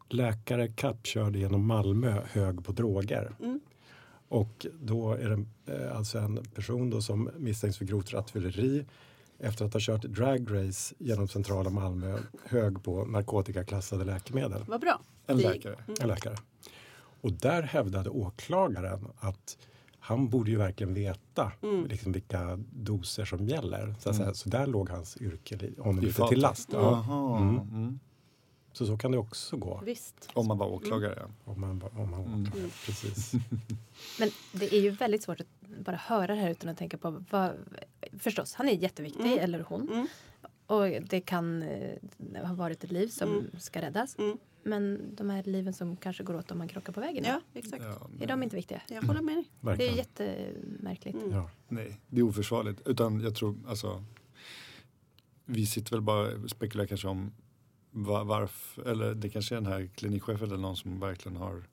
Läkare kappkörde genom Malmö hög på droger. Mm. Och då är det eh, alltså en person då som misstänks för grovt rattfylleri efter att ha kört dragrace genom centrala Malmö hög på narkotikaklassade läkemedel. Vad bra. En läkare. En läkare. Och där hävdade åklagaren att han borde ju verkligen veta Mm. liksom, vilka doser som gäller. Så, att säga. så där låg hans yrke honom I lite till last. Ja. Mm. Mm. Så så kan det också gå. Visst. Om man var åklagare. Om man, om man Mm. åklagare. Precis. Men det är ju väldigt svårt att bara höra det här utan att tänka på vad... Förstås, han är jätteviktig, Mm. eller hon. Mm. Och det kan eh, ha varit ett liv som Mm. ska räddas. Mm. Men de här liven som kanske går åt om man krockar på vägen. Ja, exakt. Ja, Är de inte viktiga? Jag håller med dig. Det är jättemärkligt. Mm. Ja. Nej, det är oförsvarligt. Utan jag tror, alltså. Vi sitter väl bara och spekulerar kanske om va- varför, eller det kanske är den här klinikchefen eller någon som verkligen har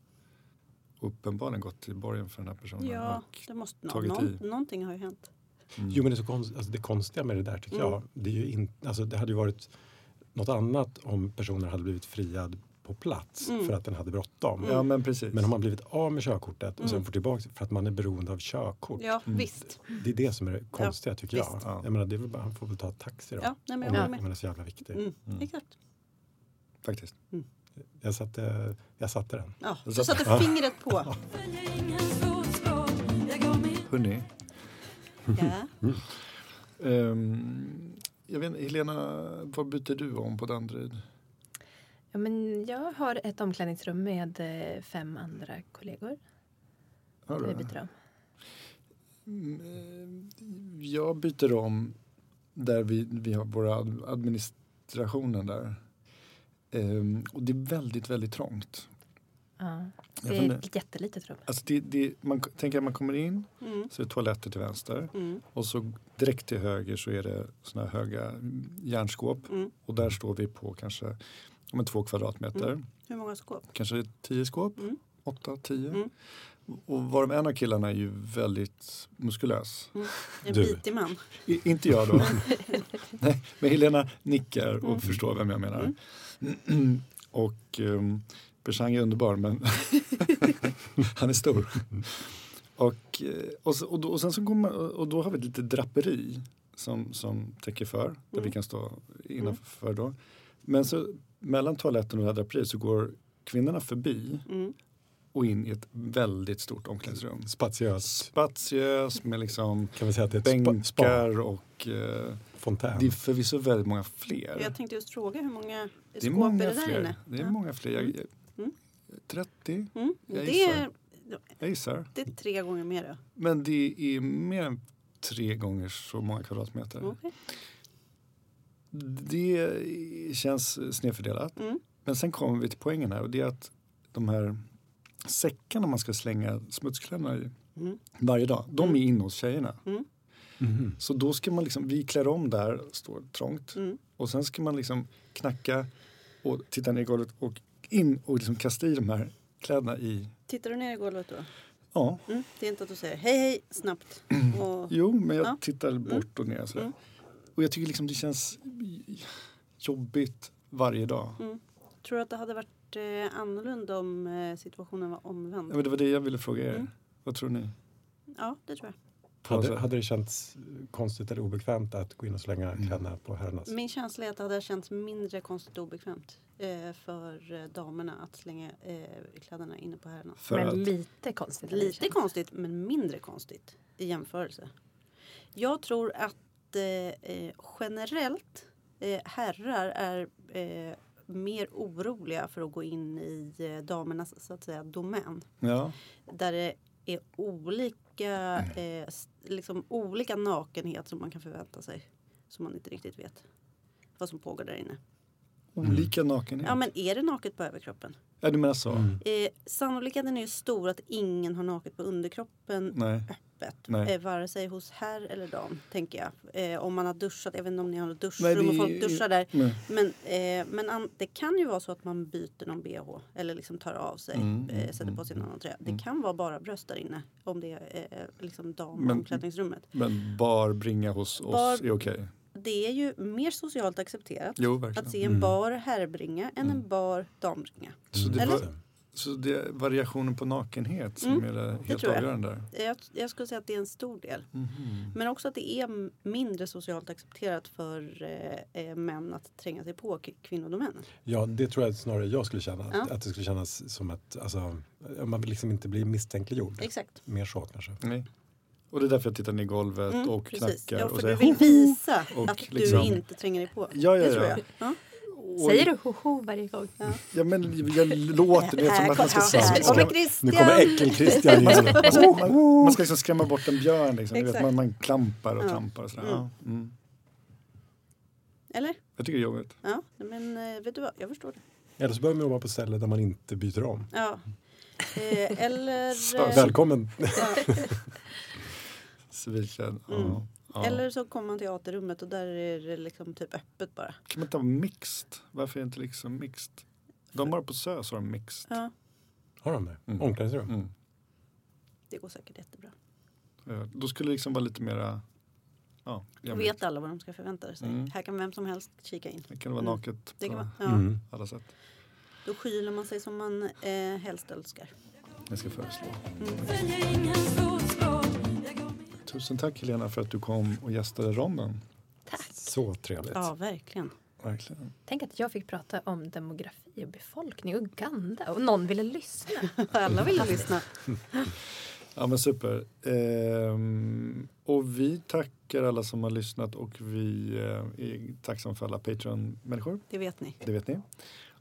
uppenbarligen gått till borgen för den här personen. Ja, det måste tagit någon, i. någonting har ju hänt. mm. Jo men det, är så konst, alltså det konstiga med det där tycker Mm. jag. Det, är ju in, alltså det hade ju varit något annat om personen hade blivit friad på plats Mm. för att den hade bråttom. ja men precis. Men om man blivit av med körkortet och sen Mm. får tillbaka för att man är beroende av körkort. Ja, Mm. visst. Det är det som är det konstiga tycker jag. visst. Ja. jag menar, det är bara, han får väl ta taxi då. Ja, nej, men jag om, håller om man är så jävla viktig. Mm. Mm. Exakt. Faktiskt. Jag, satte, jag satte den. Ja, Jag du satt- satte fingret på. Jag Hörni, Ja. ehm, jag vet, Helena, vad byter du om på Danderyd? Ja, men jag har ett omklädningsrum med eh, fem andra kollegor. Har du? vi byter om. Mm, eh, Jag byter om där vi, vi har våra ad- administrationen där. Ehm, och det är väldigt, väldigt trångt. Ja. Jag Det är ett jättelitet rum. Alltså det, det, man tänker att man kommer in Mm. så är det toaletter till vänster Mm. och så direkt till höger så är det såna här höga järnskåp Mm. och där står vi på kanske om en två kvadratmeter. Mm. Hur många skåp? Kanske tio skåp, Mm. åtta, tio. Mm. Och varav en av killarna är ju väldigt muskulös. En Du. bitig man. I, inte jag då. Nej, men Helena nickar och Mm. förstår vem jag menar. och um, Persang är underbar men han är stor. och, eh, och, så, och, då, och sen så går man, och då har vi ett litet draperi som, som täcker för, där Mm. vi kan stå innanför då. Men så mellan toaletten och det här draperiet så går kvinnorna förbi Mm. och in i ett väldigt stort omklädningsrum. Spatiöst. Spatiös med liksom Kan vi säga att det är ett spa, spa bänkar och eh, fontän. det är förvisso väldigt många fler. Jag tänkte just fråga hur många det är skåp många är det där fler. inne? Det är Ja. många fler. Jag, jag, Mm. 30, Mm. Jag Det, gissar. är, jag gissar. det är tre gånger mer. då. Men det är mer än tre gånger så många kvadratmeter. Okej. Det känns snedfördelat. Mm. Men sen kommer vi till poängen här och det är att de här säckarna man ska slänga smutskläderna i Mm. varje dag, de Mm. är inne hos tjejerna. Mhm. Så då ska man liksom, vi klär om där, står trångt. Mm. Och sen ska man liksom knacka och titta ner i golvet och in och liksom kasta i de här kläderna i, Tittar du ner i golvet då? ja, Mm. Det är inte att du säger hej hej snabbt. Och, jo men jag Ja. tittar bort och ner sådär. Mm. Och jag tycker liksom det känns jobbigt varje dag. tror du att det hade varit eh, annorlunda om eh, situationen var omvänd? Ja, men det var det jag ville fråga er. Mm. Vad tror ni? Ja, det tror jag. Hade, hade det känts konstigt eller obekvämt att gå in och slänga Mm. kläderna på herrarnas? Min känsla är att det hade känts mindre konstigt och obekvämt eh, för eh, damerna att slänga eh, kläderna inne på herrarna. För men att, lite konstigt. Lite känts. konstigt men mindre konstigt i jämförelse. Jag tror att eh, eh, generellt eh, herrar är eh, mer oroliga för att gå in i eh, damernas så att säga domän. ja, Där det är olika, eh, liksom olika nakenhet som man kan förvänta sig. Som man inte riktigt vet vad som pågår där inne. olika nakenhet. Ja men är det naket på överkroppen? Ja, du menar så? Mm. Eh, sannolikheten är ju stor att ingen har naket på underkroppen Nej. Öppet. Nej. Eh, vare sig hos herr eller dam, tänker jag. Eh, om man har duschat, jag vet inte om ni har något duschrum Nej, det och folk duschar där. Nej. Men, eh, men an, det kan ju vara så att man byter någon bh eller liksom tar av sig, Mm, eh, mm, sätter på sig en annan tröja. Det kan vara bara bröst där inne om det är eh, liksom Men- damomklädningsrummet. Men bar bringa hos oss Bar- är okej? Det är ju mer socialt accepterat Jo, att se en bar herrbringa än en bar dambringa. Så det var, Så det är variationen på nakenhet som Mm, är det helt jag. avgörande där? Jag, jag skulle säga att det är en stor del. Mhm. Men också att det är mindre socialt accepterat för eh, eh, män att tränga sig på k- kvinnodomänen. Ja, det tror jag snarare jag skulle känna. Att, Ja. att det skulle kännas som att alltså, man vill liksom inte bli misstänkliggjord. Exakt. Mer så kanske. Nej. Och det är därför jag tittar ner i golvet Mm, och precis. knackar Ja, och för säger du vill visa och att liksom- du inte tränger dig på. Ja, ja, det tror ja. jag. Ja. Säger du ho-ho varje gång? Ja men jag låter det som att man ska, skrämma- Nu kommer äckel-Christian in. man, ska, man, man ska liksom skrämma bort en björn. Liksom. Vet, man, man klampar och Ja. trampar. Och sådär. Mm. Ja, mm. Eller? Jag tycker det är jobbigt. Ja, men eh, vet du vad? Jag förstår det. Eller så börjar man jobba på ställen där man inte byter om. Ja. Eh, eller, Så- eh, Välkommen! ja, Civilklädd. Mm. Ja. Eller så kommer man till teaterrummet och där är det liksom typ öppet bara. Kan man inte ha mixed? Varför är det inte liksom mixed? De bara på SÖS har de mixed. Ja, Har de det? Mm. Omklädningsrum? Mm. det går säkert jättebra. Ja, Då skulle det liksom vara lite mera... Ja, Då vet alla vad de ska förvänta sig. Mm. Här kan vem som helst kika in. Det kan vara Mm. naket Det kan på vara, ja. Mm. alla sätt. Då skyler man sig som man eh, helst önskar. Jag ska föreslå. Tusen tack Helena för att du kom och gästade ronden. Så trevligt. Ja, verkligen. Verkligen. Tänk att jag fick prata om demografi och befolkning i Uganda och någon ville lyssna. Alla vill lyssna. Ja men super. Ehm, och vi tackar alla som har lyssnat och vi eh, är tacksamma för alla Patreon-människor. Det vet ni. Det vet ni.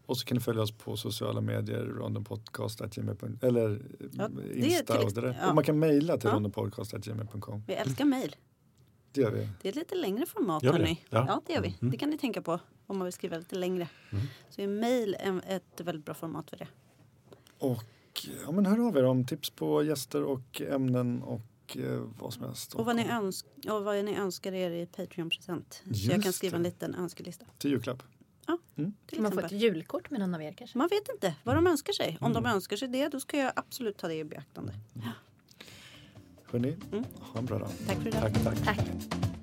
Och så kan ni följa oss på sociala medier, rondenpodcast.gmail.com eller Ja, eh, Insta och det där. ja. Och man kan mejla till Ja. rondenpodcast.gmail.com. Vi älskar mejl. Det gör vi. Det är ett lite längre format Gör hörni. Ja. Ja. det gör vi. Mm. Det kan ni tänka på om man vill skriva lite längre. Mm. Så är mejl en- ett väldigt bra format för det. Och ja, men hör av er om tips på gäster och ämnen och eh, vad som helst. Och vad ni, önsk och vad ni önskar er i Patreon-present. Så jag kan skriva en det. liten önskelista. Till julklapp. Till Man får ett julkort med någon av er kanske. Man vet inte vad de önskar sig. Om Mm. de önskar sig det, då ska jag absolut ta det i beaktande. Hörni, Mm. ha en bra dag. Tack för idag. Tack, tack. Tack.